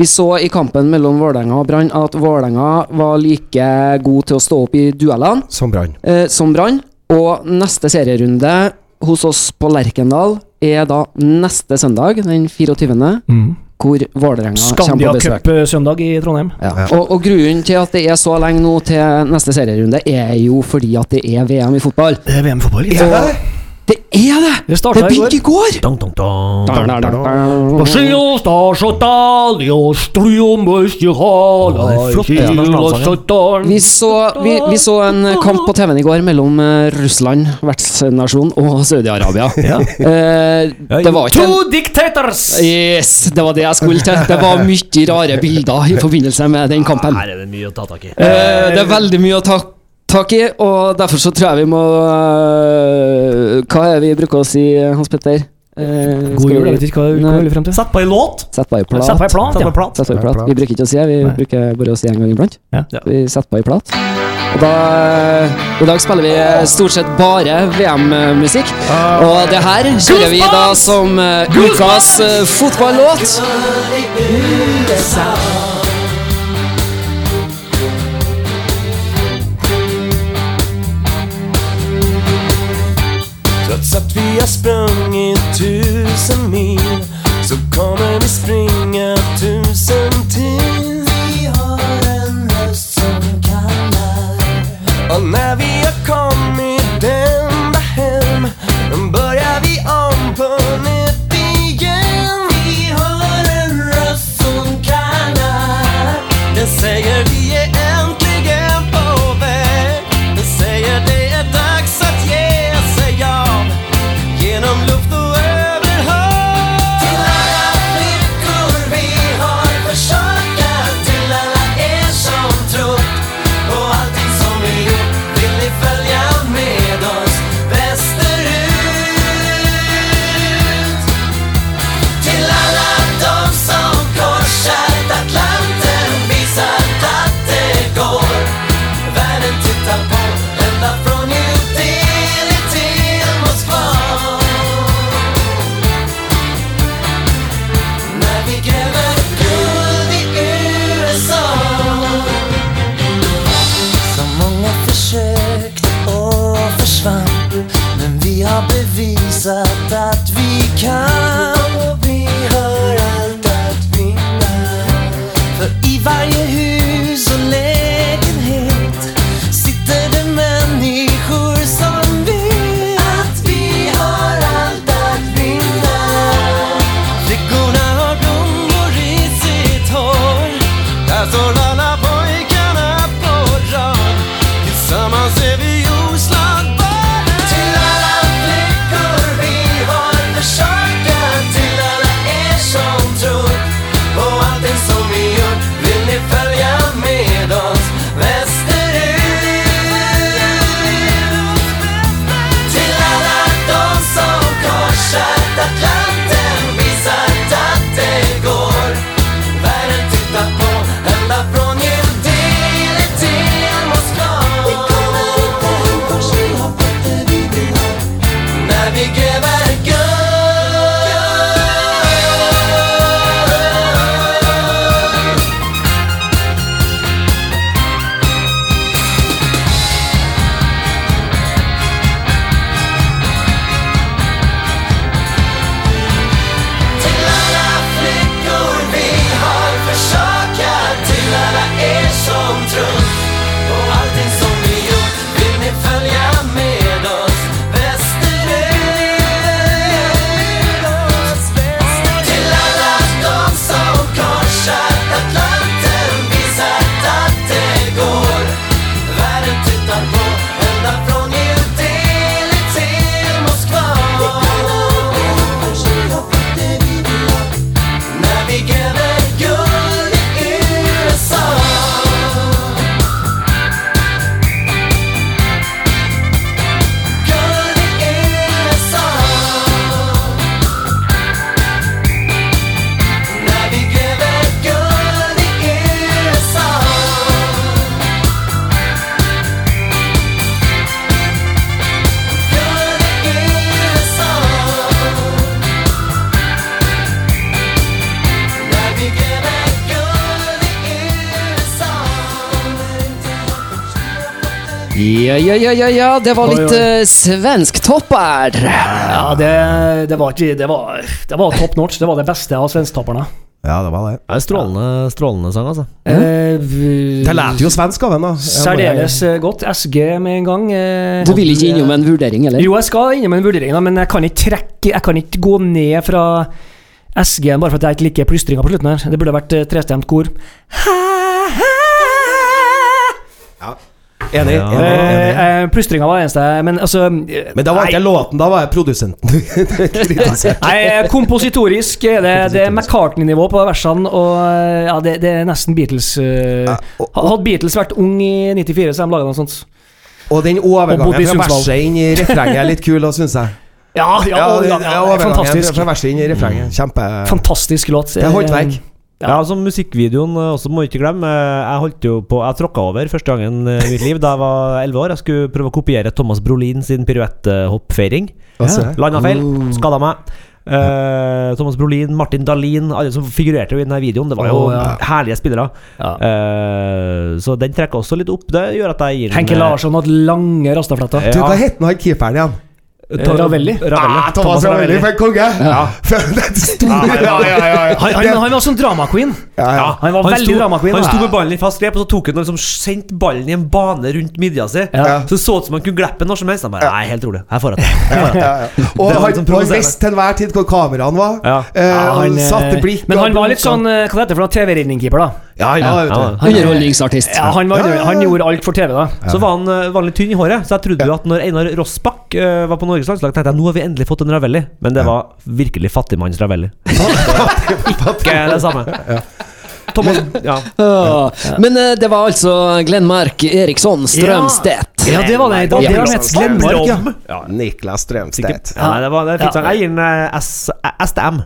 Vi så i kampen mellom Vålerenga og Brann at Vålerenga var like god til å stå opp i duellene Som brann. eh, som Brann. Og neste serierunde hos oss på Lerkendal er da neste søndag, den 24., hvor Vålerenga kommer på besøk. Cup-søndag i Trondheim. Ja. Ja. Og, og grunnen til at det er så lenge nå til neste serierunde, er jo fordi at det er VM i fotball. Det er VM-fotball. Er det? Det er det! Det starta Det i går. begynte i går! Dong, dong. Vi så, vi, vi så en kamp på TV-en i går mellom eh, Russland, vertsnasjon, og Saudi-Arabia. Eh, det var ikke en Two dictators! Yes, det var det jeg skulle til. Det var mye rare bilder i forbindelse med den kampen. Her er det mye å ta tak i. Eh, det er veldig mye å ta tak i, og derfor så tror jeg vi må uh, Hva er det vi bruker å si, Hans Petter? Eh, God jul, vi- jeg vet ikke hva vi Nei. vil frem til. Sett på ei låt! Sett på ei plat. Sett på ei plat, ja. plat. Plat. Vi bruker ikke å si det, vi Nei. bruker bare å si en gang iblant. Ja. Ja. Vi setter på ei plat. Og da I dag spiller vi stort sett bare VM-musikk. Og det her kjører vi da som eh, ukas eh, fotballåt. Trots att vi har sprungit tusen mil så kommer vi springa tusen till. Vi har en röst som kallar. Och när vi har kommit ända Ja, ja, ja, ja, ja. det var litt uh, svensk topper. Ja, det, det var ikke Det var, det var top notch. Det var det beste av svensktopperne. Ja, det var det. Det er strålende, strålende sang, altså. Eh, vi, Det lærte jo svensk av henne, da. Særdeles eh, godt. SG med en gang. eh, Du vil ikke innom en vurdering, eller? Jo, jeg skal innom en vurdering, da, men jeg kan ikke trekke Jeg kan ikke gå ned fra SG-en bare for at jeg ikke liker plystringa på slutten her. Det burde vært eh, trestemt kor. Enig. Ja. enig, enig. Eh, eh, plystringa var det eneste Men altså eh, Men da var ikke jeg låten, da var jeg produsenten. Nei, kompositorisk er det, det er McCartney-nivå på versene, og ja, det, det er nesten Beatles. Uh, Ja, Hadde Beatles vært ung i 94, så hadde de laga noe sånt. Og den overgangen fra verset inn i refrenget er litt kul, da, syns jeg. Ja, ja, ja, ja, den- overgangen fantastisk. Fra verset inn i refrenget. Kjempe Fantastisk låt. Det er håndverk. Ja, altså Musikkvideoen eh, også må ikke glemme. Eh, Jeg holdt jo på Jeg tråkka over første gangen i mitt liv da jeg var 11 år. Jeg skulle prøve å kopiere Thomas Brolin sin piruetthoppfeiring. Altså, Landa feil, Oh. skada meg. Uh, Thomas Brolin, Martin Dahlin, alle som figurerte i denne videoen. Det var jo oh, ja. herlige spillere. Ja. Uh, så den trekker også litt opp. Det gjør at jeg gir Henke Larsson hadde lange rastafletter. Du, hva ja. het han keeperen igjen? Eh, Ravelli. Ravelli. Ah, Thomas Ravelli, for en konge! Ja. Ja, ja, ja, ja. Han, han, han var sånn drama-queen. Ja, ja. Han var veldig sto, drama-queen. Han sto med ballen i fast grep, og så tok han og liksom sendte ballen i en bane rundt midja si. Ja. Så det så ut som han kunne glippe når som helst. Han bare Nei, helt rolig. Her får jeg det. Ja, ja, ja. Og Det han, liksom han visste til enhver tid hvor kameraene var. Ja. Eh, Ja, han eh, satte blikk Men han var litt sånn eh, Hva heter det for noe? TV-redningkeeper, da. Ja, han vet Ja. Underholdningsartist. Ja, han, han gjorde alt for TV, da. Så var han, vanlig var litt tynn i håret, så jeg trodde jo at når Einar Rossbakk eh, var på Norges landslag, tenkte jeg nå har vi endelig fått en Ravelli. Men det var virkelig fattigmanns Ravelli. Ikke det samme. Thomas Ja. Ja. Men uh, det var altså Glenmark Eriksson Strømstedt. Ja, det var det. Det Ja. var het Glenmark, ja. ja. Niklas Strømstedt. Ja, det var det Ja. Jeg gir den eh, STM.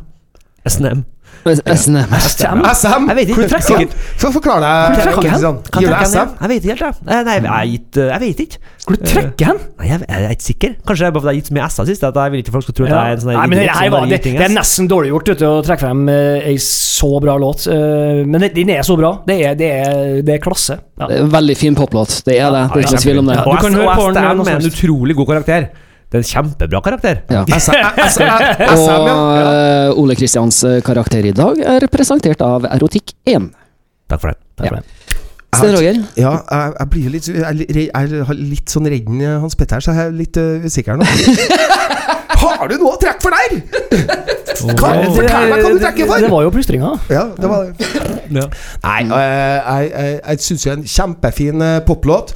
SNM. SNM. SM? SM? Jeg vet ikke. Hvor trekker han? Få forklare Hvor deg. trekker han? Kan du trekke SM? Jeg vet ikke helt, jeg. Eh, Nei, jeg, gitt, jeg vet ikke. Skulle du trekke hen? Nei, jeg, jeg er ikke sikker. Kanskje det bare fordi jeg har gitt så mye S-er sist. At jeg vil ikke folk skal tro at jeg er en sånn Nei, men det, her var, det, det er nesten dårlig gjort vet du, å trekke frem eh, ei så bra låt. eh, men den er så bra. Det er, det er, det er klasse. Ja. Det er en Veldig fin poplåt. Det er det. Det er ikke tvil om det. Og, kan S- høre og på den STM når er en som helst. utrolig god karakter. Det er en kjempebra karakter. Ja. SM, SM, Og SM, ja. eh, Ole Kristians eh, karakter i dag er presentert av Erotikk1. Takk for det. Takk for det. Sten Roger? Ja, jeg, jeg blir jo litt Jeg er litt- jeg er litt sånn redd med Hans Petter, så jeg er litt uh, usikker nå. Har du noe å trekke for der?! Kan, Det- fortell meg hva du trekker Det, det var jo plystringa. Ja, det var det. Ja. Nei, eh, jeg, jeg, jeg syns jo en kjempefin eh, poplåt.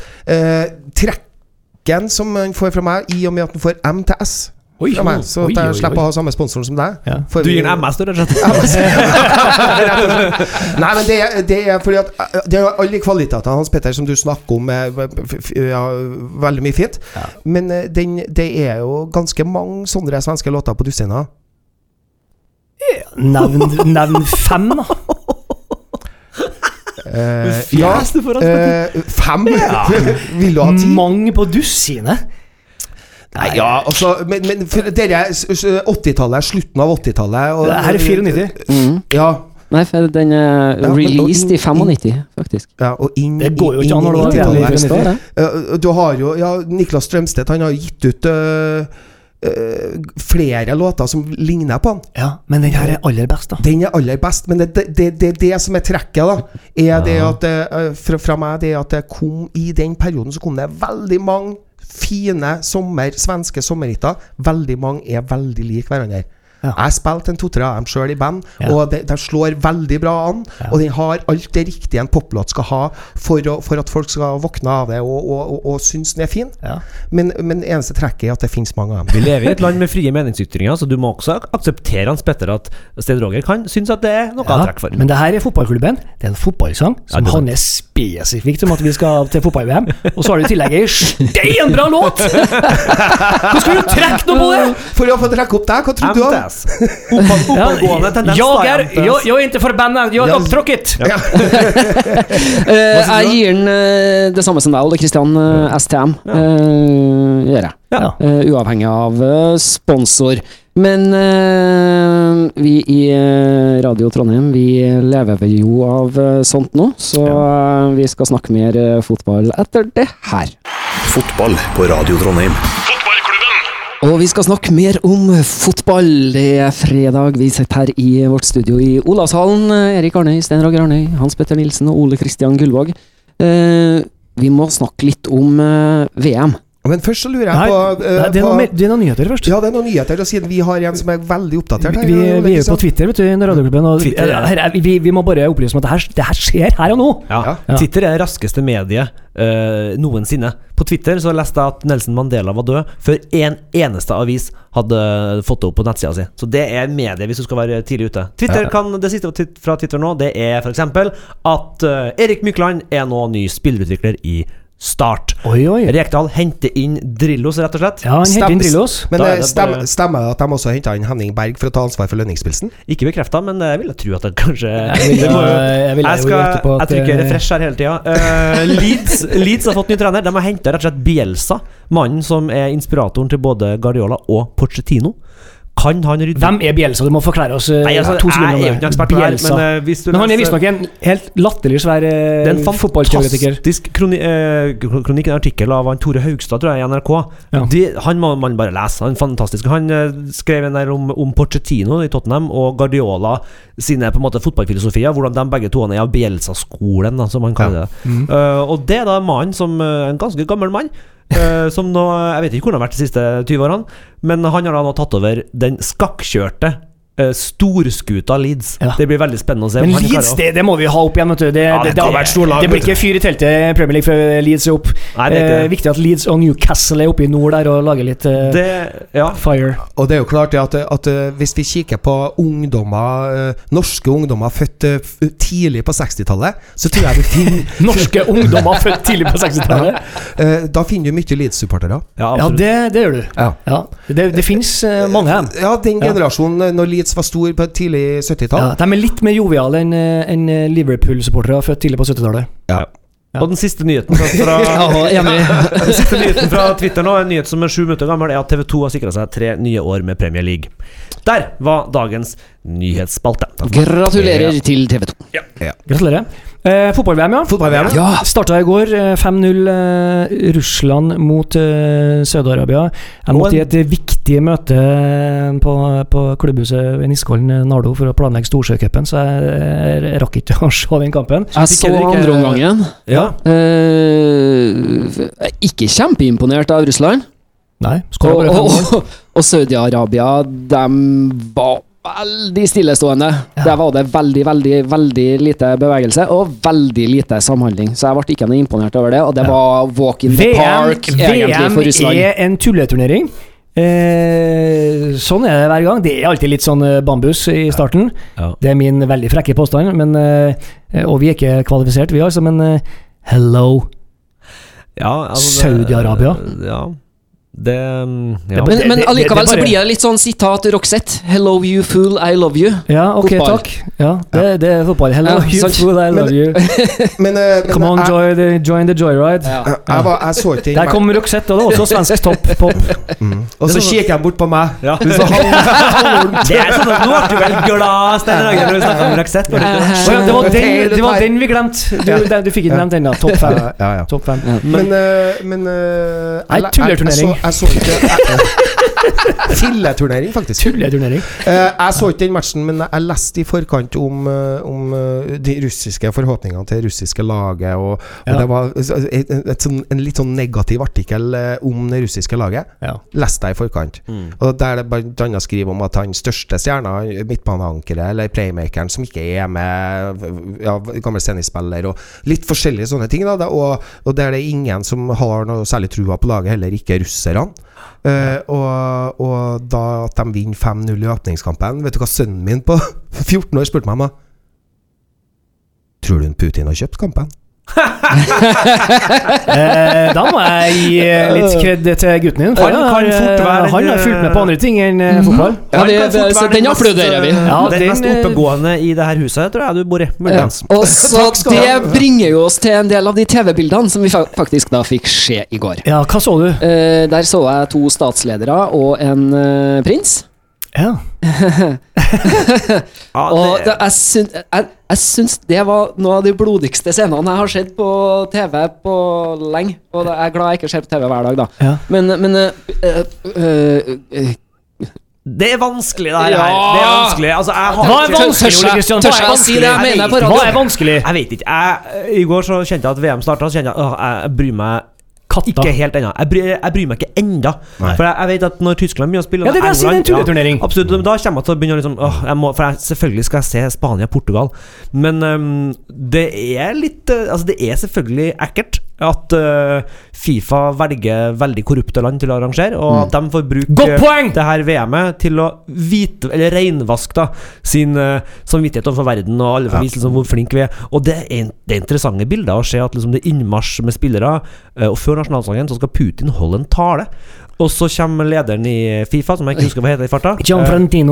Trekken som han får fra meg, i og med at han får M til S Oi, fra meg, så oi, jeg slipper å ha samme sponsoren som deg. Ja. Du gir en MS, du, rett og slett. Nei, men det, er- det er fordi at eh, Det er alle kvalitetene hans Petter som du snakker om, er ja, veldig mye fint. Men eh, den, det er jo ganske mange sånne svenske låter på dussina. Nevn, nevn fem, da. Eh, Fjes ja, uh, fem? Eh, fem? Vil du ha ti? Mange på dusinet. Nei, ja, altså Men, men dere s- s- 80-tallet, slutten av 80-tallet og- Det her er 94. Mm. Ja, Nei, for den er Ja, released i 95, faktisk. ja, og inn Det går jo ikke an å i du har 90-tallet. jævlig- Det. Eh, Du har jo ja, Niklas Strømstedt Han har gitt ut eh, eh, flere låter som ligner på han. Ja, men den her er aller best, da. Den er aller best, men det er det, det, det, som er trekket, da. Er det at eh, fra, fra meg det at det kom i den perioden så kom det veldig mange fine sommer, svenske sommerhytter. Veldig mange er veldig like hverandre. Ja. Jeg spilte en to-tre av dem sjøl i band, Ja. og de, de slår veldig bra an. Ja. Og den har alt det riktige en poplåt skal ha for, å, for at folk skal våkne av det og, og, og, og synes den er fin. Ja. Men, men eneste trekket er at det finnes mange av Vi lever i et land med frie meningsytringer, så du må også akseptere Hans Petter at Sted Roger kan synes at det er noe å trekke for. men det her er fotballklubben. Det er en fotballsang som ja, er handler spesifikt om at vi skal til fotball-VM. Og så har du i tillegg ei steinbra låt! Hvordan skal du trekke noe på det?! For å få trekke opp deg, hva trodde du? Da? Oppadgående tendens. jag är, jag, jag är inte förbannad, jag är Ja. upptråkigt! Eh, jeg gir den eh, det samme som deg, Ole Kristian. eh, STM. Ja. gjør jeg. Ja. Eh, uavhengig av eh, sponsor. Men uh, vi i eh, Radio Trondheim Vi lever jo av uh, sånt nå, så uh, vi skal snakke mer eh, fotball etter det her. Fotball på Radio Trondheim. Og vi skal snakke mer om fotball. Det er fredag. Vi sitter her i vårt studio i Olavshallen. Erik Arnøy, Stein Roger Arnøy, Hans Petter Nilsen og Ole Kristian Gullvåg. Eh, vi må snakke litt om eh, VM. Men først så lurer jeg Nei, på, eh, det, er på noe, mer- det er noen nyheter først. Ja, det er noen nyheter, og siden vi har en som er veldig oppdatert her. Vi, vi er jo på Twitter, vet du, i radioklubben. Og Twitter, ja. her, er- vi, vi må bare opplyse om at det her, det her skjer her og nå. Ja. Ja. Twitter er det raskeste mediet uh, noensinne. På Twitter så leste jeg at Nelson Mandela var død før en eneste avis hadde fått det opp på nettsida si. Så det er medie hvis du skal være tidlig ute. Twitter Ja. kan, Det siste fra Twitter nå, det er f.eks. at uh, Erik Mykland er nå ny spillerutvikler i Start. Oi, oi. Rekdal henter inn Drillos, rett og slett. Ja, han henter inn Drillos. Men eh, det stem, bare- stemmer det at de også henta inn Henning Berg for å ta ansvar for lønningspilsen? Ikke bekrefta, men jeg vil tro at det kanskje Jeg vil, må jeg vil Jeg, skal, at jeg trykker eh, refresh her hele tida. Leeds, Leeds har fått ny trener. De har henta rett og slett Bielsa, mannen som er inspiratoren til både Guardiola og Pochettino. Kan han rydde Hvem er Bjelsa? Du må forklare oss eh, Nei, altså, to Jeg sekunder er jo det. ikke ekspert på det her, men uh, Men han er visstnok en helt latterlig svær det en fotballteoretiker. kroni, uh, kronikk, en artikkel av han Tore Haugstad, tror jeg, i NRK. Ja. De, han må man bare lese. Han fantastisk. Han uh, skrev en der om, om Porcettino i Tottenham og Guardiola sine på en måte fotballfilosofier. Hvordan de begge to er av Bjelsa-skolen, som han kaller det. Mm. Og det er da mannen som En ganske gammel mann. Eh, som nå Jeg vet ikke hvor han har vært de siste 20 årene, men han har da nå tatt over den skakkjørte eh, storskuta Leeds. Ja. Det blir veldig spennende å se. Men Leeds, det, det må vi ha opp igjen. Vet du. Det, Ja, det storlag, det blir ikke fyr i teltet i Premier League før Leeds er opp. Nei, det er ikke Eh, viktig at Leeds og Newcastle er oppe i nord der og lager litt eh, det, ja. fire. Og det er jo klart at, at eh, hvis vi kikker på ungdommer, eh, norske ungdommer født eh, tidlig på 60-tallet, så tror jeg du finner Norske ungdommer født tidlig på 60-tallet. eh, Da finner du mye Leeds-supportere. ja, Ja, det, det gjør du. Ja. Ja. Det, det finnes mange. Ja, den generasjonen eh, når Leeds var stor på tidlig 70-tall. Ja, de er litt mer joviale enn en enn Liverpool-supportere født tidlig på 70-tallet. Ja. Og den siste nyheten fra, fra Ja. Den siste nyheten fra Twitter nå, en nyhet som er sju minutter gammel, er at TV 2 har sikra seg tre nye år med Premier League. Der var dagens nyhetsspalte. Gratulerer til TV 2. Gratulerer. Eh, Fotball-VM, ja. Fotball-VM. Ja. Starta i går. eh, 5-0 eh, Russland mot eh, Saudi-Arabia. Jeg måtte i et viktig møte eh, på, på klubbhuset i Niskollen eh, Nardo for å planlegge Storsjøcupen, så jeg, jeg rakk ikke å se den kampen. Jeg så andre omgangen. Ja. Eh, ikke kjempeimponert av Russland. Nei, skåra bare fem 5-0. Og, Saudi-Arabia, de var veldig stillestående. Der var det veldig, veldig veldig lite bevegelse og veldig lite samhandling. Så jeg ble ikke noe imponert over det. Og det var walk in the VM, park, egentlig, for Russland. VM er en tulleturnering. Eh, sånn er det hver gang. Det er alltid litt sånn eh, bambus i starten. Ja. Det er min veldig frekke påstand, men, eh, og vi er ikke kvalifisert, vi altså, men eh, hello. Ja, altså Saudi-Arabia. Ja. Det mm, ja. Men, men allikevel så blir det litt sånn sitat Roxette. Hello you fool, I love you. Ja, ok, Fotball. takk. Ja, det, det er fotball. Hello, Ja, you sant. fool, I love you. Men, uh, men Come on, jeg, join the, join the joyride. Ja. jeg, jeg, var, jeg så Der kom Roxette, og det var også svensk topp pop. Og så kikker han bort på meg. Ja. Det er sånn at Nå ble du vel glad, Stein Rager, når du snakker om Roxette. var det var den, det var den vi glemte. Du, du fikk ikke nevnt den, da. Topp fem. Ja, ja, ja. Topp fem. Men, uh, men eh, Nei, jeg- tulleturnering. Filleturnering, faktisk. Tulleturnering. Eh, jeg så ikke den matchen, men jeg leste i forkant om, eh, om eh, de russiske forhåpningene til det russiske laget. Og, og Ja. det var et, et, sånn, en litt sånn negativ artikkel om det russiske laget. Ja. Leste jeg i forkant. Og Der det bl.a. skriver om at han største stjerna, midtbaneankeret eller playmakeren, som ikke er med, ja, gammel tennisspiller, og litt forskjellige sånne ting. Da, og, og der det er ingen som har noe særlig trua på laget, heller ikke russerne. Eh, og, og da at de vinner 5-0 i åpningskampen Vet du hva sønnen min på 14 år spurte meg om? Tror du Putin har kjøpt kampen? Eh, da må jeg gi eh, litt kred til gutten din. for Han han kan har, fort eh, være Han har fulgt med på andre ting enn eh, fotball. Ja, det, det, den mest, applauderer vi. eh, Ja, den den, mest eh, oppegående i det her huset, tror jeg du bor i. Ja. Og så det bringer jo oss til en del av de TV-bildene som vi faktisk da fikk se i går. Ja, hva så du? Eh, der så jeg to statsledere og en eh, prins. Ja. Ja, Og det, jeg, syns, jeg, jeg syns det var noe av de blodigste scenene jeg har sett på TV på lenge. Og det, jeg er glad jeg ikke ser på TV hver dag, da. Ja. Men, men øh, øh, øh, det er vanskelig, det her. Ja! Det er vanskelig. Altså, jeg har Hva er vanskelig, Ole Kristian? Tør er jeg å si det jeg vanskelig? mener på Jeg Hva er vanskelig? Jeg vet ikke. Jeg, I går så kjente jeg at VM starta, så kjente jeg at jeg bryr meg Katta. ikke helt ennå. Jeg, bryr- jeg bryr meg ikke ennå. For jeg, jeg vet at når Tyskland begynner å spille Ja, det er det jeg sier, er England-. Ja, absolutt. Da kommer jeg til å begynne å liksom åh, jeg må, For jeg, selvfølgelig skal jeg se Spania-Portugal. Men um, det er litt øh, Altså, det er selvfølgelig ekkelt at uh, Fifa velger veldig korrupte land til å arrangere, og at de får bruke det her VM-et til å vite, eller reinvaske da, sin uh, samvittighet overfor verden, og alle får vise liksom, hvor flinke vi er. Og det er, det er interessante bilder å se at liksom, det er innmarsj med spillere, uh, og før nasjonalsangen så skal Putin holde en tale. Og så kommer lederen i Fifa, som jeg ikke husker hva heter i farta.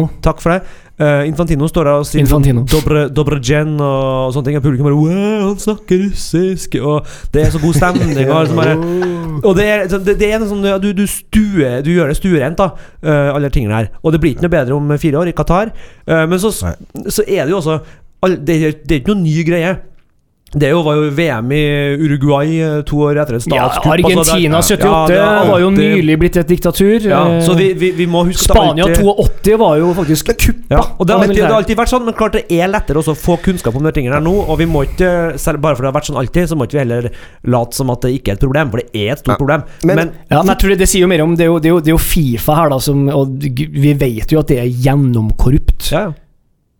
Eh, takk for det. Eh, Infantino står der og sier Infantino. Dobre, dobre gen og sånne ting. Og publikum bare Wow, han snakker russisk! Og det er så god stemning. Og, liksom bare, og det er, det, det er sånn du, du, stue, du gjør det stuerent, da. Uh, alle tingene her. Og det blir ikke noe bedre om fire år i Qatar. Uh, men så, så er det jo også all, det, er- det er ikke noe ny greie. Det jo, var jo VM i Uruguay eh, to år etter et Ja. Argentina altså, 78 ja, det er var jo nylig blitt et diktatur. ja, Eh, Så vi, vi, vi må huske at Spania alltid- 82 var jo faktisk kuppa. ja, og det har, alltid, det har alltid vært sånn, men klart det er lettere også å få kunnskap om de tingene her nå. Og vi må ikke, selv bare fordi det har vært sånn alltid, så må ikke vi heller late som at det ikke er et problem, for det er et stort Ja. problem. Men- Men, Ja, men jeg tror det, det sier jo mer om Det er jo, det er jo, det er jo Fifa her, da, som Og vi vet jo at det er gjennomkorrupt. ja, ja.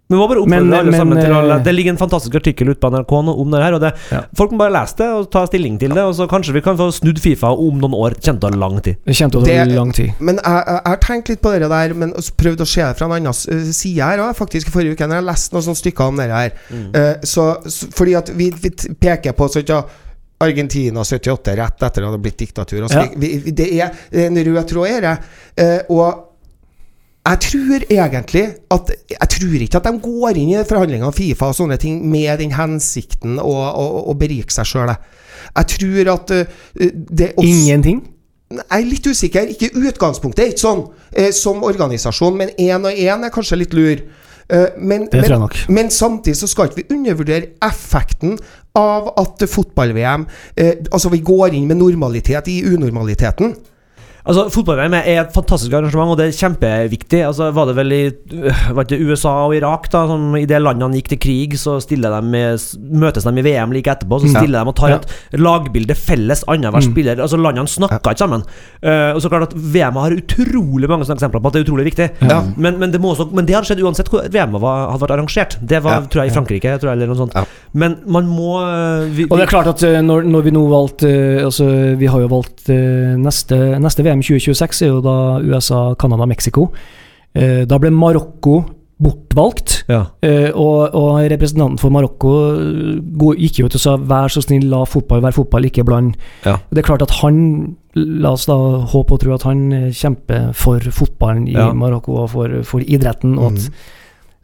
Men må bare oppfordre Men- alle men, sammen til å eh, Det ligger en fantastisk artikkel ute på NRK nå om det her. Og det, Ja. Folk må bare lese det og ta stilling til det, og så kanskje vi kan få snudd Fifa om noen år. Det kommer til å lang tid. Det til å ta Det- lang tid. Men jeg, har tenkt litt på det der, men prøvd å se det fra en annen eh, side her òg, faktisk, i forrige uke. Når jeg leste noen sånne stykker om det her. Mm. Uh, så, fordi at vi, vi peker på så, ikke Argentina 78, rett etter at det hadde blitt diktatur. Altså, Ja. vi, vi, det er en rød tråd i det. Uh, og jeg tror egentlig at Jeg tror ikke at de går inn i forhandlingene om Fifa og sånne ting med den hensikten å, å, å berike seg sjøl. Jeg tror at eh, det også Ingenting? jeg er litt usikker. Ikke utgangspunktet utgangspunktet, ikke sånn eh, som organisasjon, men én og én er kanskje litt lur. Eh, men, Det tror jeg men, nok. men samtidig så skal ikke vi undervurdere effekten av at fotball-VM eh, Altså, vi går inn med normalitet i unormaliteten. Altså, Fotball-VM er et fantastisk arrangement, og det er kjempeviktig. Altså, var det vel i øh, var det USA og Irak, da, som i det landene gikk til krig, så de med, møtes de i VM like etterpå. Så stiller ja. de og tar Ja. et lagbilde felles annenhver Mm. spiller. Altså, landene snakker ikke sammen. Uh, og så klart at VM har utrolig mange sånne eksempler på at det er utrolig viktig. Ja. Men, men, det må også, men det hadde skjedd uansett hvor VM var, hadde vært arrangert. Det var, Ja. tror jeg, i Frankrike, tror jeg, eller noe sånt. Ja. Men man må øh, vi, Og det er klart at når, når vi nå valgte Altså, vi har jo valgt neste, neste VM 2026 er jo da USA, Canada, Mexico. Eh, Da ble Marokko bortvalgt. ja. Eh, og, og representanten for Marokko eh, gikk jo ut og sa 'vær så snill, la fotball være fotball, ikke bland'. Ja. Det er klart at han La oss da håpe og tro at han kjemper for fotballen i Ja. Marokko og for, for idretten. Og Mm. at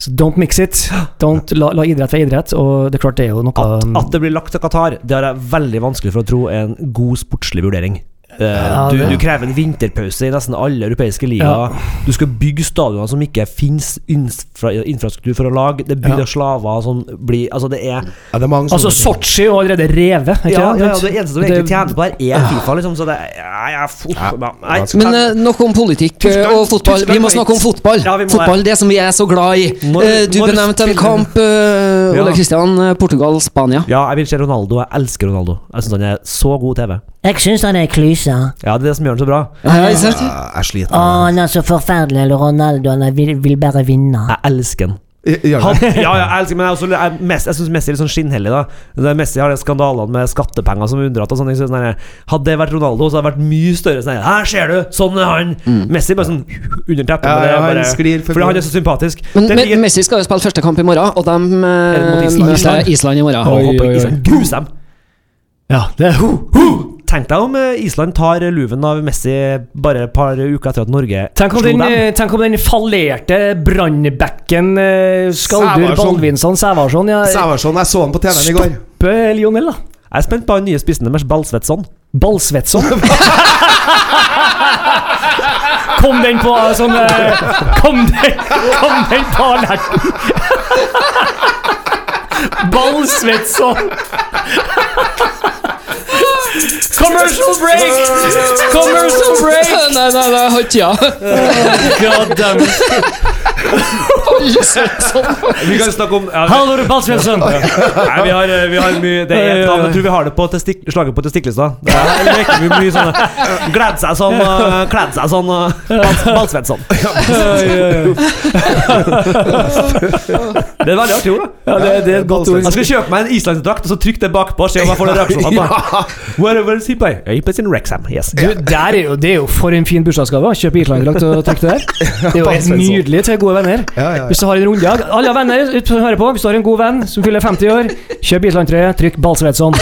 så Don't mix it. Don't, la, la idrett være idrett. Og det er klart det er jo noe At, at det blir lagt til Qatar, det har jeg veldig vanskelig for å tro er en god sportslig vurdering. Eh, Ja, du, du krever en vinterpause i nesten alle europeiske ligaer. Du skal bygge stadioner som ikke fins infra, infrastruktur for å lage. Det er bygd Ja. slaver som blir Altså, det er Ja, det er mange Altså. Sotsji er allerede revet. Ikke ja, sant? ja, ja, Det eneste som egentlig tjener på her, er Fifa, liksom. Så det ja, ja, Ja. ja, nei. Men uh, nok om politikk uh, og fotball. Vi må snakke om fotball. Ja, fotball, det som vi er så glad i. Når- uh, du benevnte en kamp, Ole Kristian. eh, Portugal-Spania. Ja, jeg vil se Ronaldo. Jeg elsker Ronaldo. Jeg syns han er så god TV. Jeg syns han er klyse. Ja, det er det som gjør han så bra. Ja, sant? Ja, jeg sliter Å, han er så forferdelig, eller Ronaldo. Han vil, vil bare vinne. Jeg elsker han. Han, ja, ja, jeg elsker men jeg, også, jeg, Messi- jeg syns Messi er litt sånn skinnhellig. da Det Messi har de skandalene med skattepenger som unndratt. og sånn Hadde det vært Ronaldo, så hadde det vært mye større. Sånn, her, ser du! Sånn er han! Messi bare sånn under teppet. Ja, men det ja, han sklir fordi han er så sympatisk. Men Det Me- ligger- Messi skal jo spille første kamp i morgen, og de eh, Island? Island i morgen. Oi, oi, oi. Grus dem. Ja, det er ho, ho. Tenk deg om eh, Island tar luven av Messi bare et par uker etter at Norge Tenk om, slo den, dem. tenk om den fallerte brannbacken eh, Skaldur. Baldvinsson Sævarsson ja, Sævarsson, jeg så han på TV-en i går. Stoppe Lionel, da. Jeg er spent på den nye spissen deres, Balsvetsson. Ballsvetsson. Kom den på sånn eh, Kom den, kom den på alerten! Ballsvetsson! Commercial break! Commercial break! Nei, nei, nei, har ikke tida. God damn it. Vi kan snakke om ja, du Ballsvetsson! Nei, vi har, vi har mye Det er et navn, jeg tror vi har det på testik slaget på Testiklestad. Der leker vi mye sånne Gledd seg sånn, uh, kledd seg sånn, uh, Ballsvetsson. Det er veldig artig ord, da. Ja, det, det er et godt ord. Jeg skal kjøpe meg en islandsdrakt og så trykke det bakpå og se om jeg får noen reaksjon. på. Where, where is he by? Apes in Rexham, yes. Du, der er jo, det er jo for en fin bursdagsgave. å Kjøpe Island-drakt og trykke det der. Det er jo helt nydelig til gode venner. Ja, ja, ja. Hvis du har en runde Alle venner som hører på. Hvis du har en god venn som fyller 50 år, kjøp Island-trøye, trykk Ballsvetsson.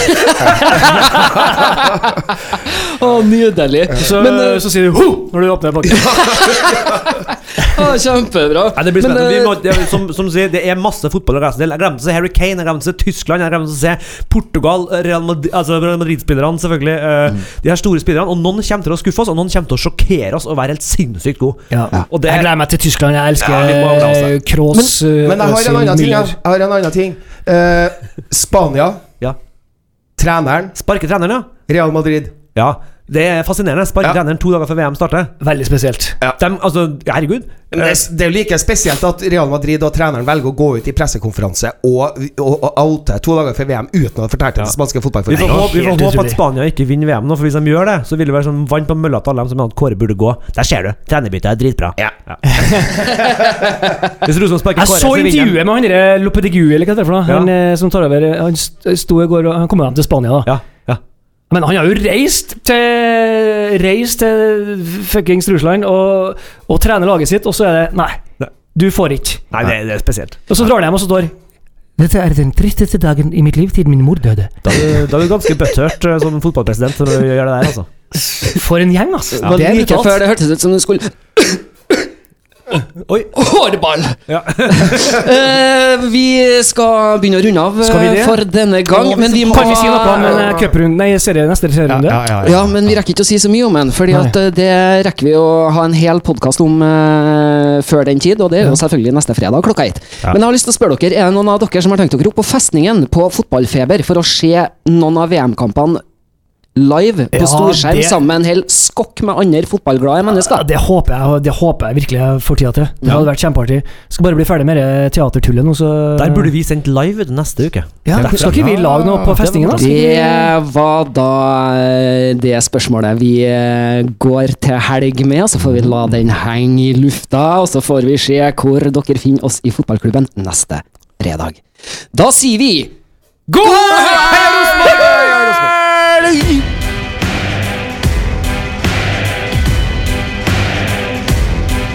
Å, nydelig. Så, Men uh, så sier du ho når du åpner pakken. ah, kjempebra. Ja, det blir Men, spennende. Vi eh, må, det, som, som du sier, det er masse fotball å lese. Jeg glemte å se Harry Kane, jeg glemte å se Tyskland, jeg glemte å se Portugal, Real Madrid, altså Real Madrid-spillerne, selvfølgelig. Mm. De her store spillerne. Og noen kommer til å skuffe oss, og noen kommer til å sjokkere oss og være helt sinnssykt gode. Ja. Og det Jeg gleder meg til Tyskland. Jeg elsker Ja, glede oss eh, Kroos. Men jeg har en annen ting. Jeg, jeg har en annen ting. Uh, Spania. Ja. Treneren. Sparke treneren, ja. Real Madrid. Ja, det er fascinerende. Sparke Ja. treneren to dager før VM starter. Veldig spesielt. Dem, altså, herregud. Det, er- det er jo like spesielt at Real Madrid og treneren velger å gå ut i pressekonferanse og, og, og oute to dager før VM uten å ha fortalt det til spanske Vi får, fotballforeninger. håpe, vi får håpe at Spania ikke vinner VM nå, for hvis de gjør det, så vil det være sånn vann på mølla til alle dem som mener at Kåre burde gå. Der ser du. Trenerbyttet er dritbra. Ja. Sparker Jeg Kåre, så de. intervjuet med han derre Lopetegui, eller hva det er for noe. Ja. Han eh, som tar over Han sto i går og Han kom hjem til Spania, da. Ja, ja. Men han har jo reist til Reist til fuckings Russland og, og trener laget sitt, og så er det Nei, Nei. du får ikke. Nei, det, det er spesielt. Og så drar han hjem, og så står Dette er den tristeste dagen i mitt liv siden min mor døde. Da er du, da er du ganske butthurt eh, som fotballpresident for å gjøre det der, altså. For en gjeng, altså. Det det er like før det hørtes ut som du skulle Oi. Hårball! Ja. uh, vi skal begynne å runde av eh, det? for denne gang. Men vi må Kan vi si noe om en cuprunde Nei, serie, neste serierunde? Ja, men vi rekker ikke å si så mye om den, Fordi at eh, det rekker vi å ha en hel podkast om eh, før den tid, og det er jo selvfølgelig neste fredag klokka ett. Ja. Men jeg har lyst til å spørre dere, er det noen av dere som har tenkt dere opp på festningen på Fotballfeber for å se noen av VM-kampene live på Ja, storskjerm det- sammen med en hel skokk med andre fotballglade Ja, mennesker? det håper jeg Det håper jeg virkelig jeg får tida til. Det hadde vært kjempeartig. Skal bare bli ferdig med det teatertullet nå, så Der burde vi sendt live neste uke. ja, Skal ikke vi lage noe på festningen, da? Det var da eh, det spørsmålet vi eh, går til helg med, så får vi la den henge i lufta, og så får vi se hvor dere finner oss i fotballklubben neste fredag. Da sier vi God helg!